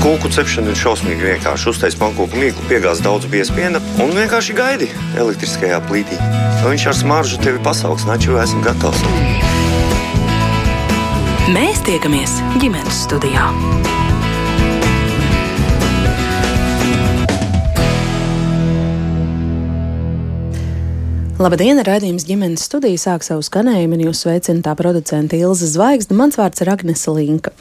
Kūku cepšana ir šausmīgi vienkārši. Uztais pankūku mīklu, piegāz daudz biespiena un vienkārši gaidi elektriskajā plītī. Viņš ar smaržu tevi pasaugs, naču esmu gatavs. Mēs tiekamies ģimenes studijā. Labdien, raidījums ģimenes studija sāk savu skanējumu, un jūs sveicina tā producenta Ilza Zvaigzne. Mans vārds ir Agnese Linka.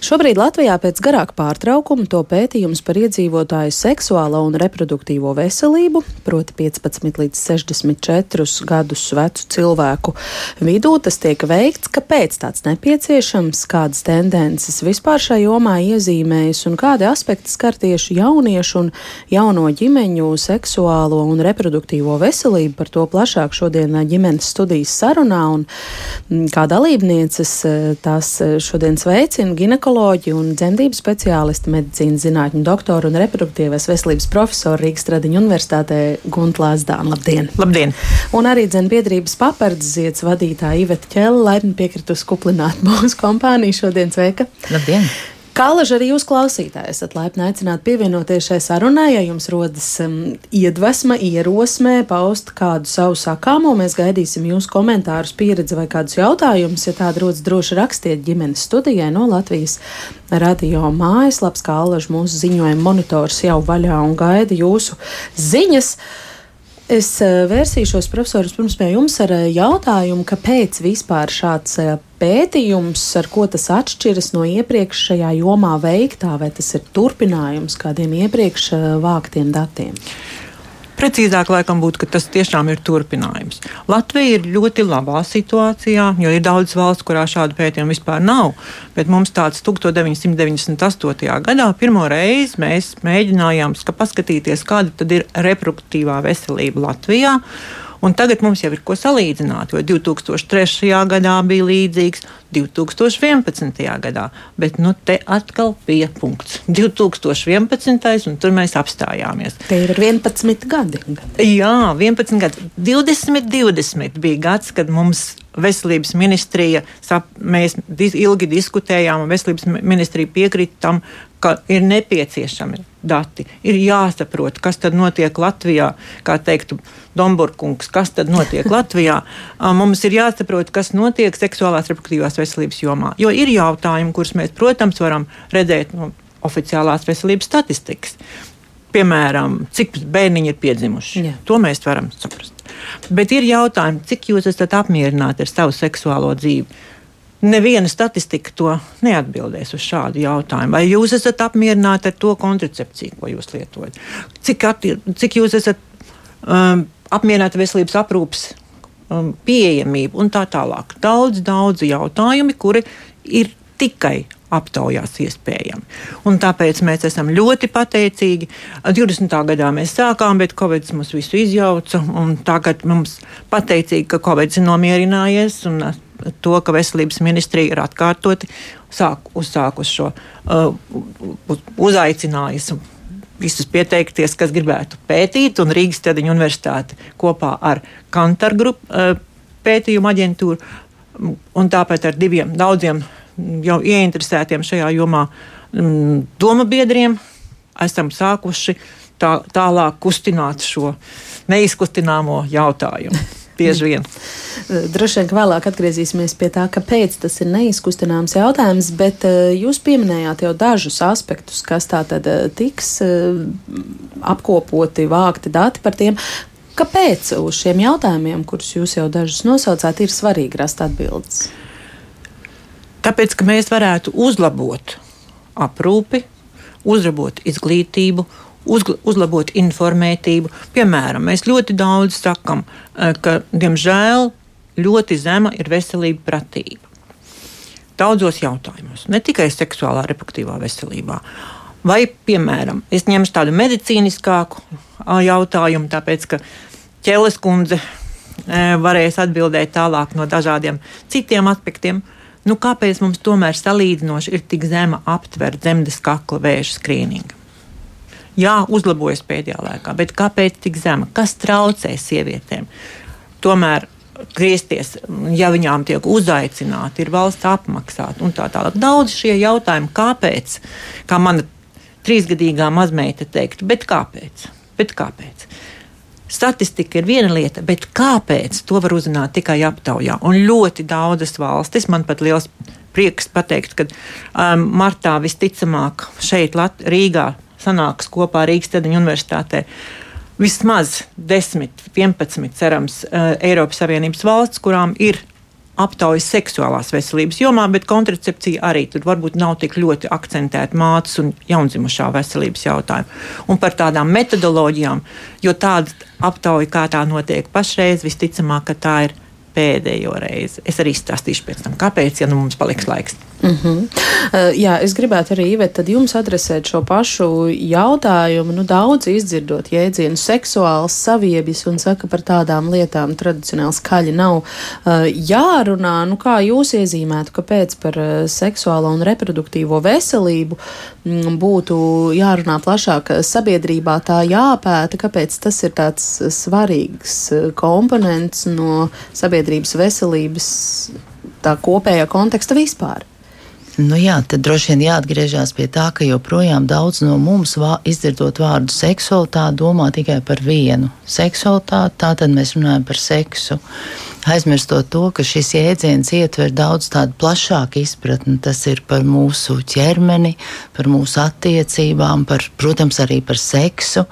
Šobrīd Latvijā pēc garāka pārtraukuma to pētījums par iedzīvotāju seksuālo un reproduktīvo veselību, proti 15 līdz 64 gadus vecu cilvēku vidū, tas tiek veikts. Kāpēc tāds nepieciešams, kādas tendences vispār šajā jomā iezīmējas un kādi aspekti skar tieši jauniešu un jauno ģimeņu seksuālo un reproduktīvo veselību par to plašāk plašāk šodien ģimenes studijas sarunā. Un, kā dalībnieces tās šodien sveicina ginekoloģi un dzemdību speciālisti, medicīnas zinātņu doktoru un reproduktīvās veselības profesoru Rīgas Tradiņu universitātē Gunta Lāsdāna. Labdien! Labdien! Un arī dzembiedrības papardziets vadītāja Iveta Ķela laipni piekritusi kuplināt mūsu kompāniju šodien. Sveika! Labdien! Kālaži arī jūs klausītāji esat laipni aicināti pievienoties šai sarunai, ja jums rodas um, iedvesma, ierosme, paust kādu savu sakāmo. Mēs gaidīsim jūsu komentārus, pieredzi vai kādus jautājumus. Ja tāda rodas, droši rakstiet ģimenes studijai no Latvijas radio mājaslapas, kā Alaži mūsu ziņojuma monitors jau vaļā un gaida jūsu ziņas. Es uh, vērsīšos, profesors, pirms pie jums ar uh, jautājumu, kāpēc vispār šāds uh, pētījums, ar ko tas atšķiras no iepriekšējā jomā veiktā, vai tas ir turpinājums kādiem iepriekš eh, vāktiem datiem? Precīzāk, laikam, būtu, ka tas tiešām ir turpinājums. Latvija ir ļoti labā situācijā, jo ir daudz valsts, kurā šādu pētījumu vispār nav. Bet mums tāds 1998. gadā pirmo reizi mēs mēģinājām paskatīties, kāda ir reproduktīvā veselība Latvijā. Un tagad mums jau ir ko salīdzināt, jo 2003. gadā bija līdzīgs, 2011. gadā. Bet nu, te atkal bija punkts. 2011. un tur mēs apstājāmies. Tie ir 11 gadi. Jā, 11 gadi. 2020 bija gads, kad mums veselības ministrija, sap, mēs ilgi diskutējām, un veselības ministrija piekrita tam, ka ir nepieciešami dati. Ir jāsaprot, kas tad notiek Latvijā, kā teiktu Domburkungs, kas tad notiek Latvijā. Mums ir jāsaprot, kas notiek seksuālās reproduktīvās veselības jomā. Jo ir jautājumi, kurus mēs, protams, varam redzēt no oficiālās veselības statistikas. Piemēram, cik bērniņi ir piedzimuši. Jā. To mēs varam saprast. Bet ir jautājumi, cik jūs esat apmierināti ar savu seksuālo dzīvi? Neviena statistika to neatbildēs uz šādu jautājumu. Vai jūs esat apmierināti ar to kontracepciju, ko jūs lietojat? Cik, atti, cik jūs esat um, apmierināti ar veselības aprūpas um, pieejamību un tā tālāk? Daudz, daudz jautājumu, kuri ir tikai aptaujās iespējami. Un tāpēc mēs esam ļoti pateicīgi. 20. gadā mēs sākām, bet Covid mums visu izjauca. Tagad mums pateicīgi, ka Covid ir nomierinājies. Un, to, ka veselības ministrija ir atkārtoti sāk, uzsākusi šo uh, uzaicinājumu visus pieteikties, kas gribētu pētīt, un Rīgas Tradiņu universitāte kopā ar Kantar grupu uh, pētījumu aģentūru un tāpēc ar diviem daudziem jau ieinteresētiem šajā jomā mm, doma biedriem esam sākuši tā, tālāk kustināt šo neizkustināmo jautājumu. Bieži vien. Droši vien, vēlāk atgriezīsimies pie tā, kāpēc tas ir neizkustināms jautājums, bet eh, jūs pieminējāt jau dažus aspektus, kas tā tad eh, tiks eh, apkopoti, vākti dati par tiem. Kāpēc uz šiem jautājumiem, kurus jūs jau dažus nosaucāt, ir svarīgi rast atbildes? Tāpēc, ka mēs varētu uzlabot aprūpi, uzlabot izglītību, uzlabot informētību. Piemēram, mēs ļoti daudz sakam, eh, ka, diemžēl, ļoti zema ir veselība pratība. Daudzos jautājumos, ne tikai seksuālā, reproduktīvā veselībā. Vai, piemēram, es ņemšu tādu medicīniskāku jautājumu, tāpēc ka ķēles kundze eh, varēs atbildēt tālāk no dažādiem citiem aspektiem. Nu, kāpēc mums tomēr salīdzinoši ir tik zema aptver dzemdes kakla vēža skrīninga? Jā, uzlabojas pēdējā laikā, bet kāpēc tik zema? Kas traucē sievietēm? Tomēr griezties, ja viņām tiek uzaicināti, ir valsts apmaksāta un tā tālāk. Daudz šie jautājumi, kāpēc, kā mana trīsgadīgā mazmeita teiktu, bet kāpēc? Bet kāpēc? Statistika ir viena lieta, bet kāpēc to var uzzināt tikai aptaujā? Un ļoti daudzas valstis, man pat liels prieks pateikt, ka um, martā visticamāk šeit Lat Rīgā sanāks kopā Rīgas Tedeņa universitātē. Vismaz 10, 11, cerams, uh, Eiropas Savienības valsts, kurām ir aptaujas seksuālās veselības jomā, bet kontracepcija arī tur varbūt nav tik ļoti akcentēta mātes un jaundzimušā veselības jautājuma. Un par tādām metodoloģijām, jo tāda aptauja, kā tā notiek pašreiz, visticamāk, ka tā ir pēdējo reizi. Es arī stāstīšu pēc tam, kāpēc, ja nu mums paliks laiks. Mm -hmm. uh, jā, es gribētu arī Ivet, jums adresēt šo pašu jautājumu. Nu, daudz izdzirdot jēdzienu seksuāls saviebis un saka par tādām lietām tradicionāli skaļi nav uh, jārunā. Nu, kā jūs iezīmētu, kāpēc par uh, seksuālo un reproduktīvo veselību mm, būtu jārunā plašāk sabiedrībā, tā jāpēta, kāpēc tas ir tāds svarīgs komponents no sabiedrības veselības tā kopējā konteksta vispār? Nu jā, tad droši vien jāatgriežas pie tā, ka joprojām daudz no mums vā, izdzirdot vārdu seksualitāte, domā tikai par vienu seksualitāti. Tātad mēs runājam par seksu. Aizmirstot to, ka šis jēdziens ietver daudz tādu plašāku izpratni. Tas ir par mūsu ķermeni, par mūsu attiecībām, par, protams, arī par seksu.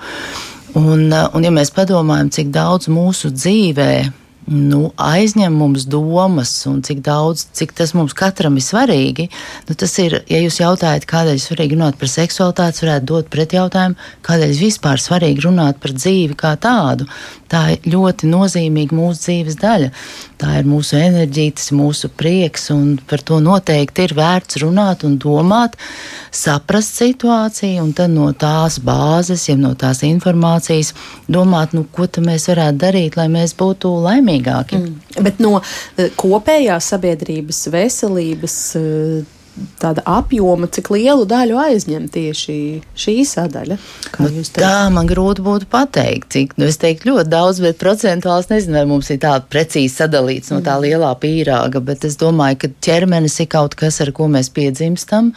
Un, un ja mēs padomājam, cik daudz mūsu dzīvēm nu, aizņem mums domas, un cik daudz, cik tas mums katram ir svarīgi, nu, tas ir, ja jūs jautājat, kādēļ ir svarīgi runāt par seksualitāti, varētu dot pretjautājumu, kādēļ vispār svarīgi runāt par dzīvi kā tādu. Tā ir ļoti nozīmīga mūsu dzīves daļa. Tā ir mūsu enerģija, tas ir mūsu prieks, un par to noteikti ir vērts runāt un domāt, saprast situāciju, un tad no tās bāzes, ja no tās informācijas domāt, nu, ko mēs varētu darīt, lai mēs būtu laimīgāki. Mm. Bet no eh, kopējās sabiedrības veselības eh, tāda apjoma, cik lielu daļu aizņem tieši šī sadaļa? Nu, tā man grūti būtu pateikt, cik, nu es teiktu ļoti daudz, bet procentuāls nezinu, vai mums ir tā precīzi sadalīts no tā mm. lielā pīrāga, bet es domāju, ka ķermenis ir kaut kas, ar ko mēs piedzimstam,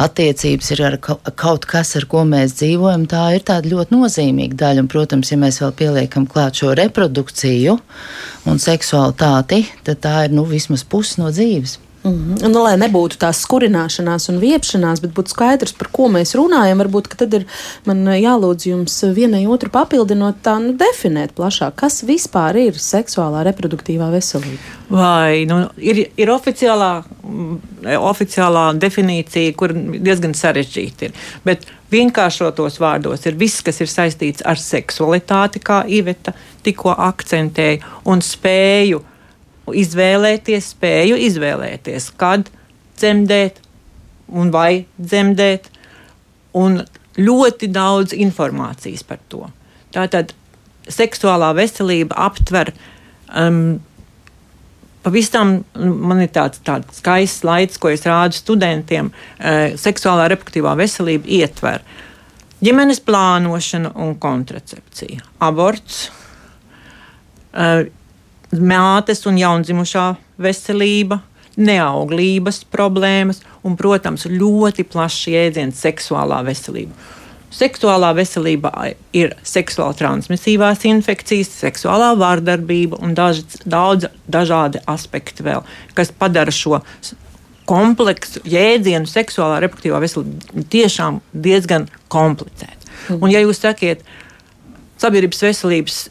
attiecības ir ar kaut kas, ar ko mēs dzīvojam, tā ir tāda ļoti nozīmīga daļa, un, protams, ja mēs vēl pieliekam klāt šo reprodukciju un seksualitāti, tad tā ir, nu, vismaz pusi no dzīves. Mm -hmm. nu, lai nebūtu tās skurināšanās un viepšanās, bet būtu skaidrs, par ko mēs runājam, varbūt tad ir man jālūdz jums vienai otru papildinot, tā nu, definēt plašāk, kas vispār ir seksuālā reproduktīvā veselība. Vai nu, ir, ir oficiālā, oficiālā definīcija, kur diezgan sarežģīta ir. Bet vienkāršotos vārdos ir viss, kas ir saistīts ar seksualitāti, kā Iveta tikko akcentēja, un spēju izvēlēties, spēju izvēlēties, kad dzemdēt un vai dzemdēt, un ļoti daudz informācijas par to. Tātad seksuālā veselība aptver um, pavisam, man ir tāds, tāds skaists slaids, ko es rādu studentiem. Uh, seksuālā reproduktīvā veselība ietver ģimenes plānošanu un kontracepciju, aborts. Uh, mātes un jaundzimušā veselība, neauglības problēmas un, protams, ļoti plašs jēdziens seksuālā veselība. Seksuālā veselība ir seksuāli transmisīvās infekcijas, seksuālā vārdarbība un daž, daudz dažādi aspekti vēl, kas padara šo kompleksu jēdzienu seksuālā reproduktīvā veselība tiešām diezgan komplicētu. Mm. Un, ja jūs sakiet, sabiedrības veselības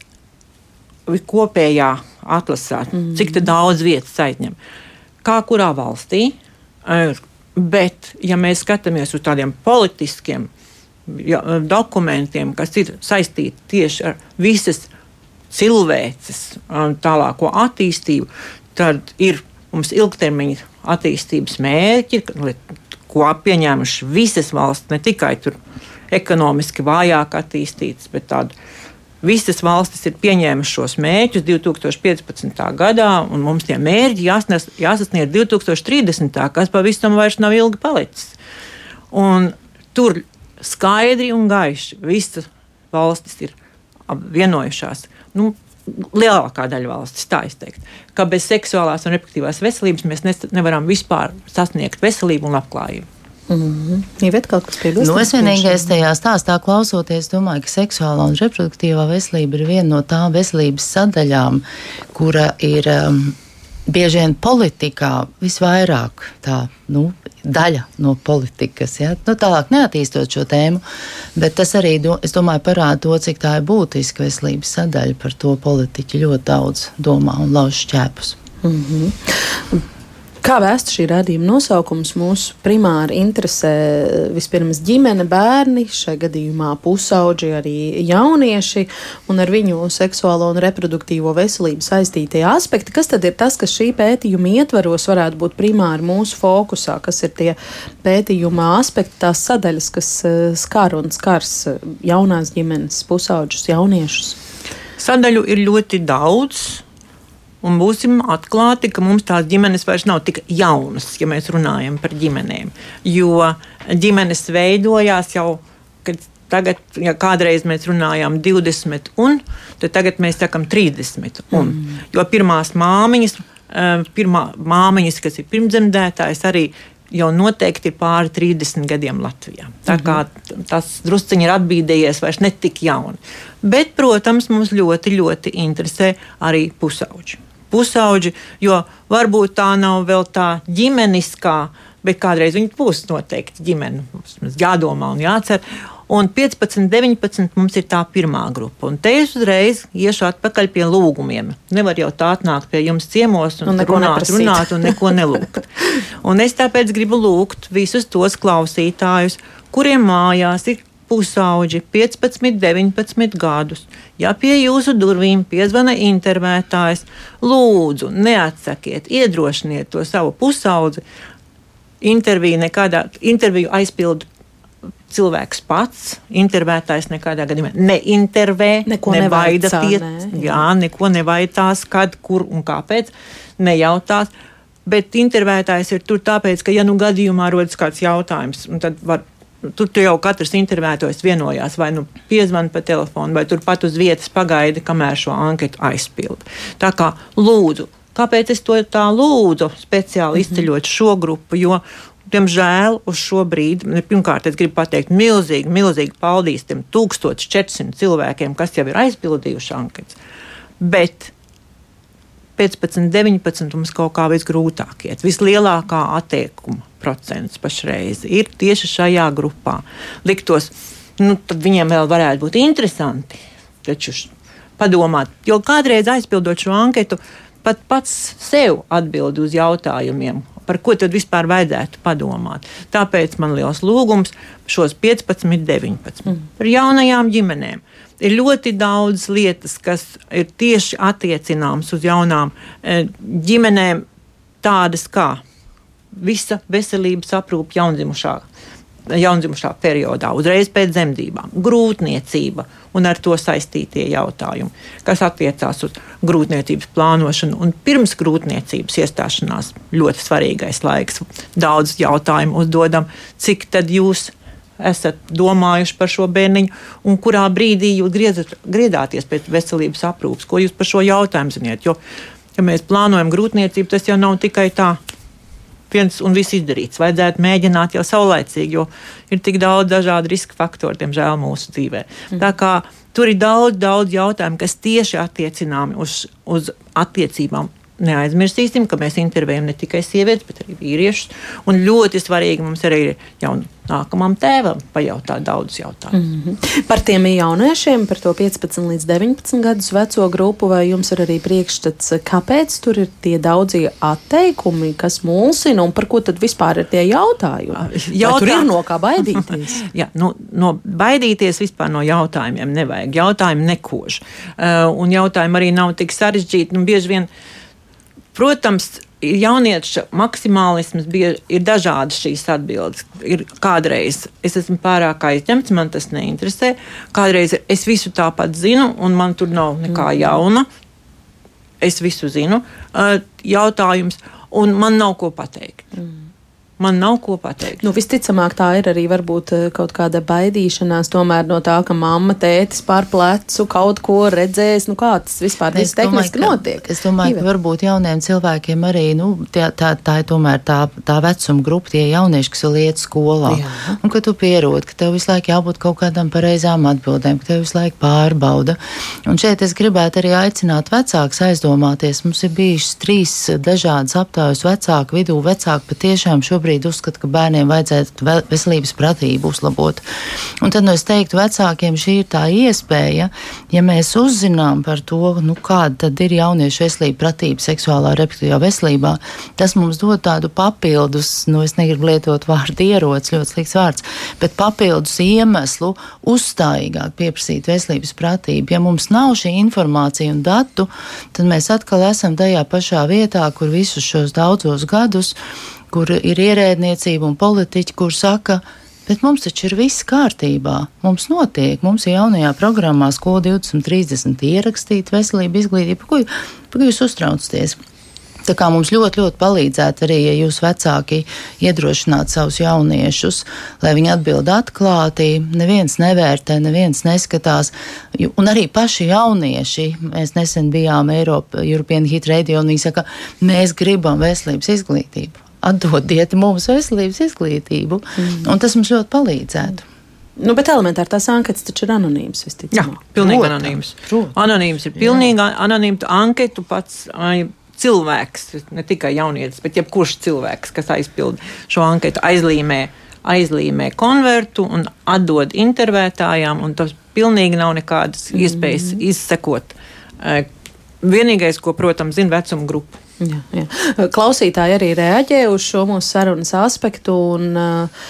kopējā atlasāt, mm. cik daudz vietas aizņem. Kā kurā valstī, bet ja mēs skatāmies uz tādiem politiskiem ja, dokumentiem, kas ir saistīti tieši ar visas cilvēces um, tālāko attīstību, tad ir mums ilgtermiņa attīstības mērķi, ko pieņēmuši visas valsts, ne tikai ekonomiski vājāk attīstītas, bet tādu Visas valstis ir pieņēmušas šos mērķus 2015. gadā, un mums tie mērķi jāsnes, jāsasniedz 2030. kas pavisam vairs nav ilgi palicis. Un tur skaidri un gaiši visas valstis ir vienojušās. Nu, lielākā daļa valstis, tā izteikt, ka bez seksuālās un reproduktīvās veselības mēs nevaram vispār sasniegt veselību un labklājību. Mm -hmm. Ir kaut kas piebilstams. Nu, es vienīgais tajā stāstā klausoties, domāju, ka seksuālā un reproduktīvā veselība ir viena no tām veselības sadaļām, kura ir um, bieži vien politikā visvairāk tā, nu, daļa no politikas. Ja? Nu, tālāk neattīstot šo tēmu, bet tas arī, do, es domāju, parāda to, cik tā ir būtiska veselības sadaļa. Par to politiķi ļoti daudz domā un lauž šķēpus. Mm -hmm. Kā vēsta šī radījuma nosaukums, mūsu primāri interesē vispirms ģimene, bērni, šajā gadījumā pusauģi, arī jaunieši un ar viņu seksuālo un reproduktīvo veselību saistītie aspekti. Kas tad ir tas, kas šī pētījuma ietvaros varētu būt primāri mūsu fokusā? Kas ir tie pētījuma aspekti, tās sadaļas, kas eh, skar un skars jaunās ģimenes, pusauģus, jauniešus? Sadaļu ir ļoti daudz. Un būsim atklāti, ka mums tās ģimenes vairs nav tik jaunas, ja mēs runājam par ģimenēm. Jo ģimenes veidojās jau, kad tagad, ja kādreiz mēs runājām 20, un tagad mēs sakām 30. Un, mm. Jo pirmās māmiņas, eh, pirmā māmiņas, kas ir pirmdzemdētājs, arī jau noteikti ir pāri 30 gadiem Latvijā. Tā kā mhm. tas drusciņš ir atbīdējies, vairs ne tik jauni. Bet, protams, mums ļoti, ļoti interesē arī pusauģi pusauģi, jo varbūt tā nav vēl tā ģimeniskā, bet kādreiz viņi būs noteikti ģimene. Mums jādomā un jācer. Un 15, 19 mums ir tā pirmā grupa. Un te es uzreiz iešu atpakaļ pie lūgumiem. Nevar jau tā atnākt pie jums ciemos un, un runāt, neprasīt. runāt un neko nelūgt. un es tāpēc gribu lūgt visus tos klausītājus, kuriem mājās ir pusauģi, 15, 19 gadus. Ja pie jūsu durvīm piezvana intervētājs, lūdzu, neatsakiet, iedrošiniet to savu pusaudzi. Interviju, nekādā, interviju aizpildu cilvēks pats, intervētājs nekādā gadījumā neintervē, neko nevaida tie, jā, neko nevaitās, kad, kur un kāpēc, nejautās. Bet intervētājs ir tur tāpēc, ka, ja nu gadījumā rodas kāds jautājums, tad var Tur jau katrs intervētājs vienojās, vai nu piezvanīt pa telefonu, vai turpat uz vietas pagaidi, kamēr šo anketu aizpild. Tā kā lūdzu, kāpēc es to tā lūdzu speciāli mm -hmm. izceļot šo grupu? Jo, Diemžēl uz šo brīdi, pirmkārt, es gribu pateikt milzīgi, milzīgi paldies tiem 1400 cilvēkiem, kas jau ir aizpildījuši anketas. Bet 15, 19 mums kaut kā visgrūtāk iet. Vislielākā attiekuma procents pašreiz ir tieši šajā grupā. Liktos, nu, tad viņiem vēl varētu būt interesanti. Taču padomāt, jo kādreiz aizpildot šo anketu, pat pats sev atbild uz jautājumiem, par ko tad vispār vajadzētu padomāt. Tāpēc man liels lūgums šos 15, 19 mm. par jaunajām ģimenēm ir ļoti daudz lietas, kas ir tieši attiecināmas uz jaunām e, ģimenēm, tādas kā visa veselības aprūpe jaundzimušā. Jaundzimušā periodā, uzreiz pēc dzemdībām, grūtniecība un ar to saistītie jautājumi, kas attiecās uz grūtniecības plānošanu un pirms grūtniecības iestāšanās. Ļoti svarīgais laiks. Daudz jautājumu uzdodam, cik tad jūs esat domājuši par šo bērniņu, un kurā brīdī jūs griezat, griedāties pēc veselības aprūpes, ko jūs par šo jautājumu zināt. Jo, ja mēs plānojam grūtniecību, tas jau nav tikai tā. Viens un viss izdarīts. Vajadzētu mēģināt jau saulaicīgi, jo ir tik daudz dažādu riska faktoru, diemžēl, mūsu dzīvē. Mm. Tā kā tur ir daudz, daudz jautājumu, kas tieši attiecināmi uz, uz attiecībām neaizmirsīsim, ka mēs intervējam ne tikai sievietes, bet arī vīriešus. Un ļoti svarīgi mums arī ir jau nākamam tēvam pajautāt daudz jautājumu. Mm -hmm. Par tiem jauniešiem, par to 15 līdz 19 gadus veco grupu, vai jums ir arī priekšstats, kāpēc tur ir tie daudzie atteikumi, kas mulsina un par ko tad vispār ir tie jautājumi? Jautā... Tur ir no kā baidīties. Jā, no, no baidīties vispār no jautājumiem nevajag. Jautājumi nekož. Uh, un jautājumi arī nav tik sarežģīti. Nu, bieži vien uh, Protams, jaunieša maksimālisms bija, ir dažādas šīs atbildes. Ir kādreiz es esmu pārāk aizņemts, man tas neinteresē. Kādreiz es visu tāpat zinu, un man tur nav nekā mm. jauna. Es visu zinu. Jautājums, un man nav ko pateikt. Mm. Man nav ko pateikt. Nu, visticamāk, tā ir arī varbūt eh, kaut kāda baidīšanās tomēr no tā, ka mamma, tētis pār plecu kaut ko redzēs. Nu, kā tas vispār tehniski domāju, notiek? Es domāju, Ive. ka varbūt jauniem cilvēkiem arī nu, tā, tā, tā ir tomēr tā, tā vecuma grupa, tie jaunieši, kas vēl iet skolā. Jā. Un ka tu pierod, ka tev visu laiku jābūt kaut kādām pareizām atbildēm, ka tev visu laiku pārbauda. Un šeit es gribētu arī aicināt vecākus aizdomāties. Mums ir bijušas trīs dažādas aptaujas vecāku vidū. Vecāki patiešām šobrīd šobrīd uzskata, ka bērniem vajadzētu veselības pratību uzlabot. Un tad nu, es teiktu, vecākiem šī ir tā iespēja, ja mēs uzzinām par to, nu, kāda ir jauniešu veselība, pratība seksuālā reproduktīvā veselībā, tas mums dod tādu papildus, nu, es negribu lietot vārdu ierocis, ļoti slikts vārds, bet papildus iemeslu uzstājīgāk pieprasīt veselības pratību. Ja mums nav šī informācija un datu, tad mēs atkal esam tajā pašā vietā, kur visus šos daudzos gadus kur ir ierēdniecība un politiķi, kur saka, Bet mums taču ir viss kārtībā. Mums notiek, mums ir jaunajā programmā Skola 2030 ierakstīta veselība, izglītība. Ko, ko jūs uztraucaties? Tā kā mums ļoti, ļoti palīdzētu arī, ja jūs vecāki iedrošinātu savus jauniešus, lai viņi atbild atklāti, neviens nevērtē, neviens neskatās. Un arī paši jaunieši, mēs nesen bijām Eiropa, European Hit Radio, un viņi saka, mēs gribam veselības izglītību atdodiet mums veselības izglītību. Mm. Un tas mums ļoti palīdzētu. Nu, bet elementāri tās anketas taču ir anonīmas. Jā, pilnīgi anonīmas. Anonīmas ir pilnīgi anonīma anketu pats. Ai, cilvēks, ne tikai jaunietis, bet jebkurš cilvēks, kas aizpild šo anketu, aizlīmē, aizlīmē konvertu un atdod intervētājām, un tas pilnīgi nav nekādas mm iespējas izsekot. Vienīgais, ko, protams, zina vecuma grupa. Jā, jā. Klausītāji arī reaģē uz šo mūsu sarunas aspektu. Un, uh,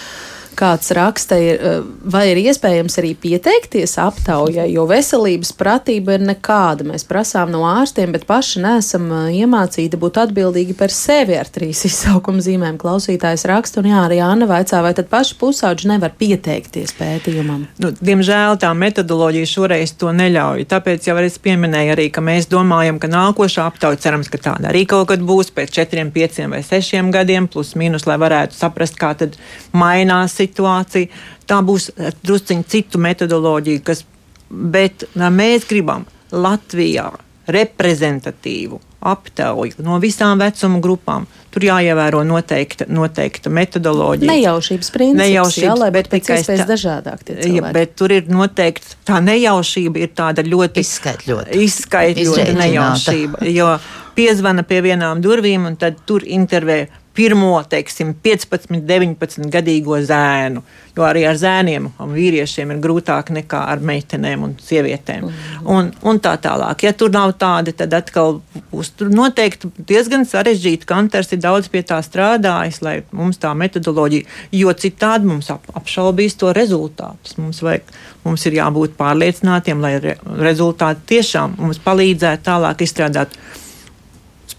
kāds raksta, ir, eh, vai ir iespējams arī pieteikties aptaujai, jo veselības pratība ir nekāda. Mēs prasām no ārstiem, bet paši nesam eh, iemācīti būt atbildīgi par sevi ar trīs izsaukuma zīmēm. Klausītājs raksta, un jā, arī Anna vaicā, vai tad paši pusauģi nevar pieteikties pētījumam? Nu, diemžēl tā metodoloģija šoreiz to neļauj. Tāpēc jau es pieminēju arī, ka mēs domājam, ka nākošā aptauja cerams, ka tāda arī kaut kad būs pēc četriem, pieciem vai sešiem gadiem, plus mīnus, lai varētu saprast, kā tad mainās situācija. Tā būs eh, drusciņi citu metodoloģiju, kas, bet mēs gribam Latvijā reprezentatīvu aptauju no visām vecuma grupām. Tur jāievēro noteikta, noteikta metodoloģija. Nejaušības princips, nejaušības, jā, lai bet pēc iespējas dažādāk. Ja, bet tur ir noteikti tā nejaušība ir tāda ļoti izskaidrota. Izskaidrota nejaušība, jo piezvana pie vienām durvīm un tad tur intervē pirmo, teiksim, 15, 19 gadīgo zēnu. Jo arī ar zēniem un vīriešiem ir grūtāk nekā ar meitenēm un sievietēm. Mm. Un, un tā tālāk. Ja tur nav tādi, tad atkal būs noteikti diezgan sarežģīti. Kanters ir daudz pie tā strādājis, lai mums tā metodoloģija, jo citādi mums ap, apšaubīs to rezultātus. Mums, vajag, mums ir jābūt pārliecinātiem, lai re, rezultāti tiešām mums palīdzētu tālāk izstrādāt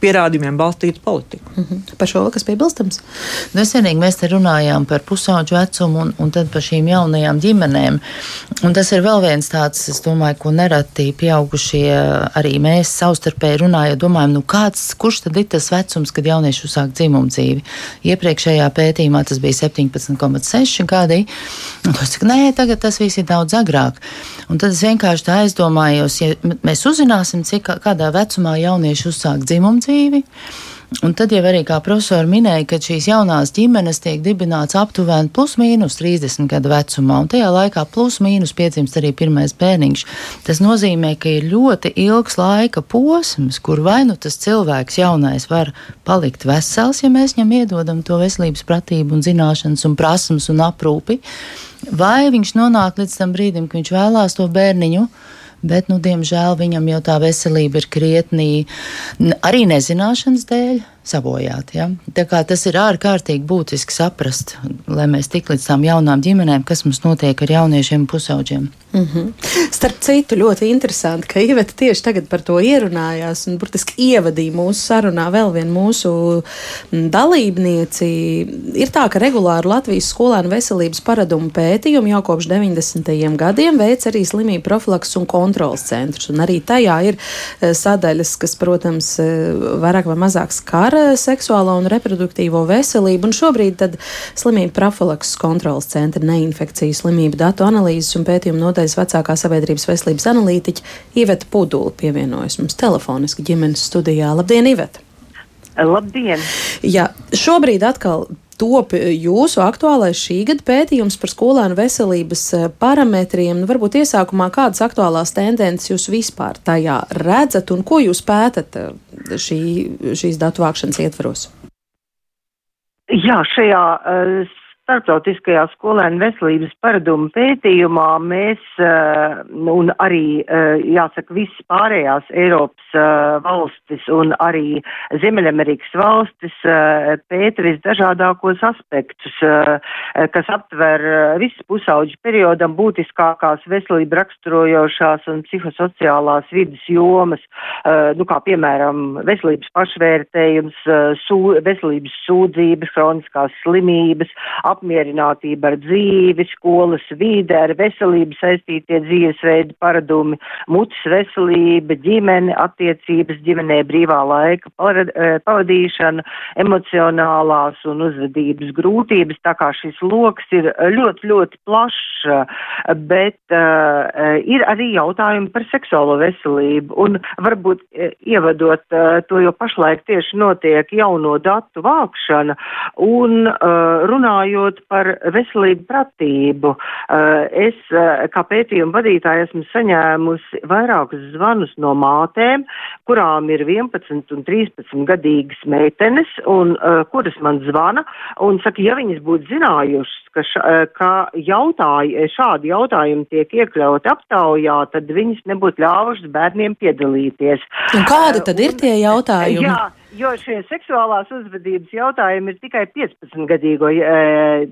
pierādījumiem balstītu politiku. Mm -hmm. Par šo kas piebilstams? Nesenīgi mēs te runājām par pusauģu vecumu un, un tad par šīm jaunajām ģimenēm. Un tas ir vēl viens tāds, es domāju, ko nereti pieaugušie arī mēs savstarpēji runājam, domājam, nu kāds, kurš tad ir tas vecums, kad jaunieši uzsāk dzimumu dzīvi? Iepriekšējā pētījumā tas bija 17,6 gadi. Un es saku, nē, tagad tas viss ir daudz agrāk. Un tad es vienkārši tā aizdomājos, ja mēs uzzināsim, cik kādā vecumā jaunieši uzsāk dzimumu dzīvi. Un tad jau arī kā profesori minēja, ka šīs jaunās ģimenes tiek dibināts aptuveni plus mīnus 30 gadu vecumā, un tajā laikā plus mīnus piedzimst arī pirmais bērniņš. Tas nozīmē, ka ir ļoti ilgs laika posms, kur vai nu tas cilvēks jaunais var palikt vesels, ja mēs viņam iedodam to veselības pratību un zināšanas un prasmes un aprūpi, vai viņš nonāk līdz tam brīdim, kad viņš vēlās to bērniņu bet, nu, diemžēl viņam jau tā veselība ir krietnī arī nezināšanas dēļ sabojāti. Ja? Tas ir ārkārtīgi būtiski saprast, lai mēs tik līdz tām jaunām ģimenēm, kas mums notiek ar jauniešiem un pusauģiem. Mm -hmm. Starp citu, ļoti interesanti, ka Iveta tieši tagad par to ierunājās un burtiski ievadīja mūsu sarunā vēl vienu mūsu dalībnieci. Ir tā, ka regulāri Latvijas skolēnu veselības paradumu pētījumu jau kopš 90. gadiem veic arī slimību profilaks un kontrols centrs. Un arī tajā ir eh, sadaļas, kas, protams, eh, vairāk vai mazāk skar par seksuālo un reproduktīvo veselību, un šobrīd tad slimību profilakses kontrolas centra neinfekcijas slimību datu analīzes un pētījumu nodaļas vecākā sabiedrības veselības analītiķa Iveta Pudula pievienojas mums telefoniski ģimenes studijā. Labdien, Iveta! Labdien! Jā, šobrīd atkal top jūsu aktuālais šī gada pētījums par skolēnu veselības eh, parametriem. Nu, varbūt iesākumā kādas aktuālās tendences jūs vispār tajā redzat un ko jūs pētat eh, šī, šīs datu vākšanas ietvaros? Jā, šajā uh, Startautiskajā skolēnu veselības paradumu pētījumā mēs uh, un arī, uh, jāsaka, visas pārējās Eiropas uh, valstis un arī Ziemeļamerikas valstis pēta visdažādākos aspektus, kas aptver visas pusauģu periodam būtiskākās veselību raksturojošās un psihosociālās vidas jomas, nu kā piemēram veselības pašvērtējums, veselības sūdzības, kroniskās slimības, apmierinātība ar dzīvi, skolas vide, ar veselību saistītie dzīvesveidi paradumi, mutes veselība, ģimene, attiecības ģimenē, brīvā laika eh, pavadīšana, emocionālās un uzvedības grūtības, tā kā šis loks ir ļoti, ļoti plašs, bet uh, ir arī jautājumi par seksuālo veselību. Un varbūt ievadot uh, to, jo pašlaik tieši notiek jauno datu vākšana un uh, runājot runājot par veselību pratību, eh, es eh, kā pētījuma vadītāja esmu saņēmusi vairākus zvanus no mātēm, kurām ir 11 un 13 gadīgas meitenes, un uh, kuras man zvana un saka, ja viņas būtu zinājušas, ka, ša, ka jautāj, šādi jautājumi tiek iekļauti aptaujā, tad viņas nebūtu ļāvušas bērniem piedalīties. Un kādi tad ir tie jautājumi? Jā, Jo šie seksuālās uzvedības jautājumi ir tikai 15-gadīgo e,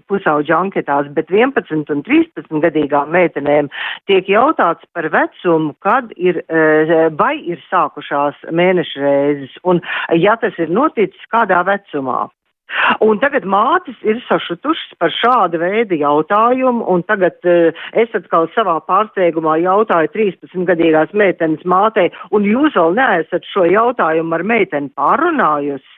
pusauģu anketās, bet 11 un 13 gadīgām meitenēm tiek jautāts par vecumu, kad ir, e, vai ir sākušās mēneša reizes, un ja tas ir noticis, kādā vecumā. Un tagad mātes ir sašutušas par šādu veidu jautājumu, un tagad uh, es atkal savā pārsteigumā jautāju 13-gadīgās meitenes mātei, un jūs vēl neesat šo jautājumu ar meiteni pārunājusi?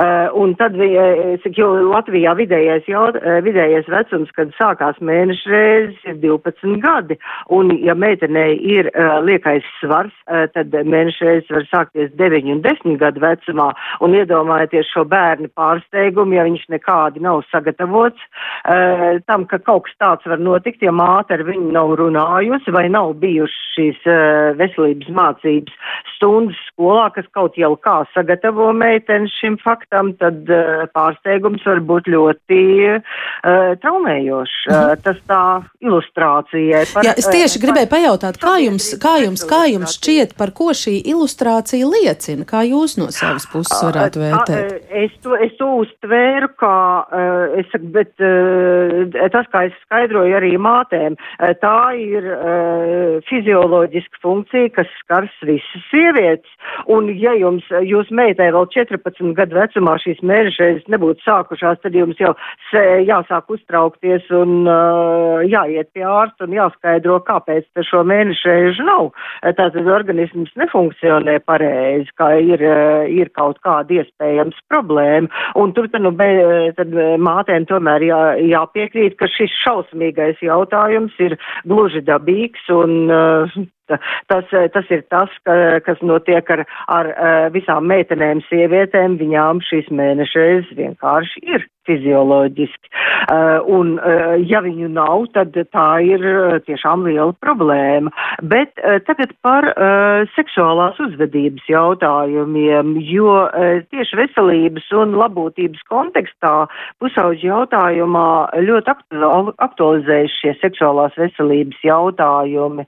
Uh, un tad, es saku, jo Latvijā vidējais, jaut, uh, vidējais vecums, kad sākās mēneša reizes, ir 12 gadi. Un, ja meitenei ir liekais svars, tad mēneša reizes var sākties 9 un 10 gadu vecumā. Un iedomājieties šo bērnu pārsteigumu, ja viņš nekādi nav sagatavots tam, ka kaut kas tāds var notikt, ja māte ar viņu nav runājusi vai nav bijušas šīs veselības mācības stundas skolā, kas kaut jau kā sagatavo meitenes šim faktam, tad uh, pārsteigums var būt ļoti uh, traumējošs. Uh, tas tā ilustrācijai. Par, Jā, es tieši uh, gribēju pajautāt, kā jums, kā, jums, kā jums šķiet, par ko šī ilustrācija liecina? Kā jūs no savas puses varētu vērtēt? Es to, es to uztvēru, kā, es saku, bet tas, kā es skaidroju arī mātēm, tā ir fizioloģiska funkcija, kas skars visas sievietes. Un ja jums, jūs meitai vēl 14 gadu vecumā šīs mēnešreizes nebūtu sākušās, tad jums jau jāsāk uztraukties un uh, jāiet pie ārsta un jāskaidro, kāpēc šo mēnešreizu nav. Tātad organisms nefunkcionē pareizi, kā ir, ir kaut kāda iespējams problēma. Un tur tad, nu, be, tad mātēm tomēr jā, jāpiekrīt, ka šis šausmīgais jautājums ir gluži dabīgs un uh, Tas, eh, tas ir tas, ka, kas notiek ar, ar eh, visām meitenēm, sievietēm. Viņām šīs mēnešreizes vienkārši ir fizioloģiski. Uh, un, uh, ja viņu nav, tad tā ir tiešām liela problēma. Bet tagad par seksuālās uzvedības jautājumiem, jo tieši veselības un labotības kontekstā pusauģi jautājumā ļoti aktualizējas šie seksuālās veselības jautājumi.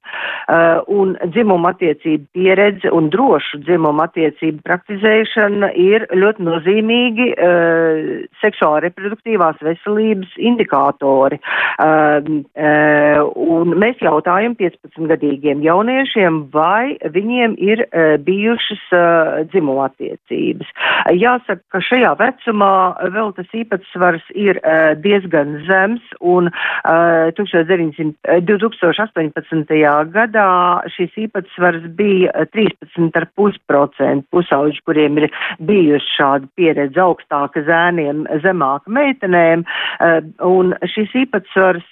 Un dzimuma attiecību pieredze un drošu dzimuma attiecību praktizēšana ir ļoti nozīmīgi seksuāla reproduktīvās veselības indikātori. Un mēs jautājam 15-gadīgiem jauniešiem, vai viņiem ir bijušas dzimuma attiecības. Jāsaka, ka šajā vecumā vēl tas īpatsvars ir diezgan zems un 1900, 2018. gadā šis īpatsvars bija 13,5% pusauģi, kuriem ir bijusi šāda pieredze augstāka zēniem, zemāka meitenēm, un šis īpatsvars,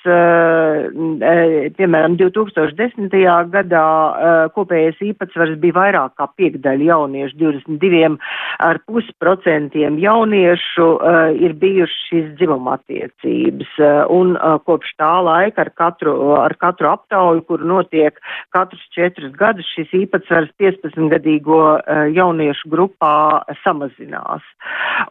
piemēram, 2010. gadā kopējais īpatsvars bija vairāk kā piekdaļa jauniešu, 22,5% jauniešu ir bijuši šīs dzimuma attiecības, un kopš tā laika ar katru, ar katru aptauju, kur notiek katrus četrus gadus, šis īpatsvars 15-gadīgo jauniešu grupā samazinās.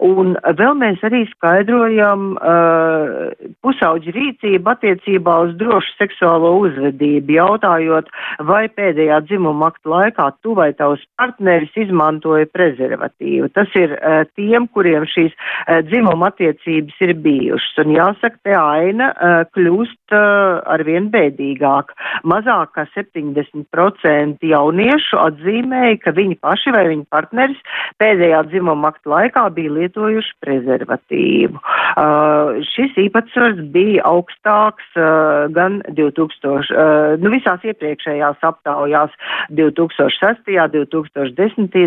Un vēl mēs arī skaidrojam uh, pusauģi rīcību attiecībā uz drošu seksuālo uzvedību, jautājot, vai pēdējā dzimuma aktu laikā tu vai tavs partneris izmantoja prezervatīvu. Tas ir uh, tiem, kuriem šīs uh, dzimuma attiecības ir bijušas. Un jāsaka, te aina uh, kļūst uh, arvien bēdīgāk. Mazāk kā 70% jauniešu atzīmēja, ka viņi paši vai viņa partneris pēdējā dzimuma aktu laikā bija lietojuši prezervatīvu. Uh, šis īpatsvars bija augstāks uh, gan 2000, uh, nu visās iepriekšējās aptaujās 2006. 2010.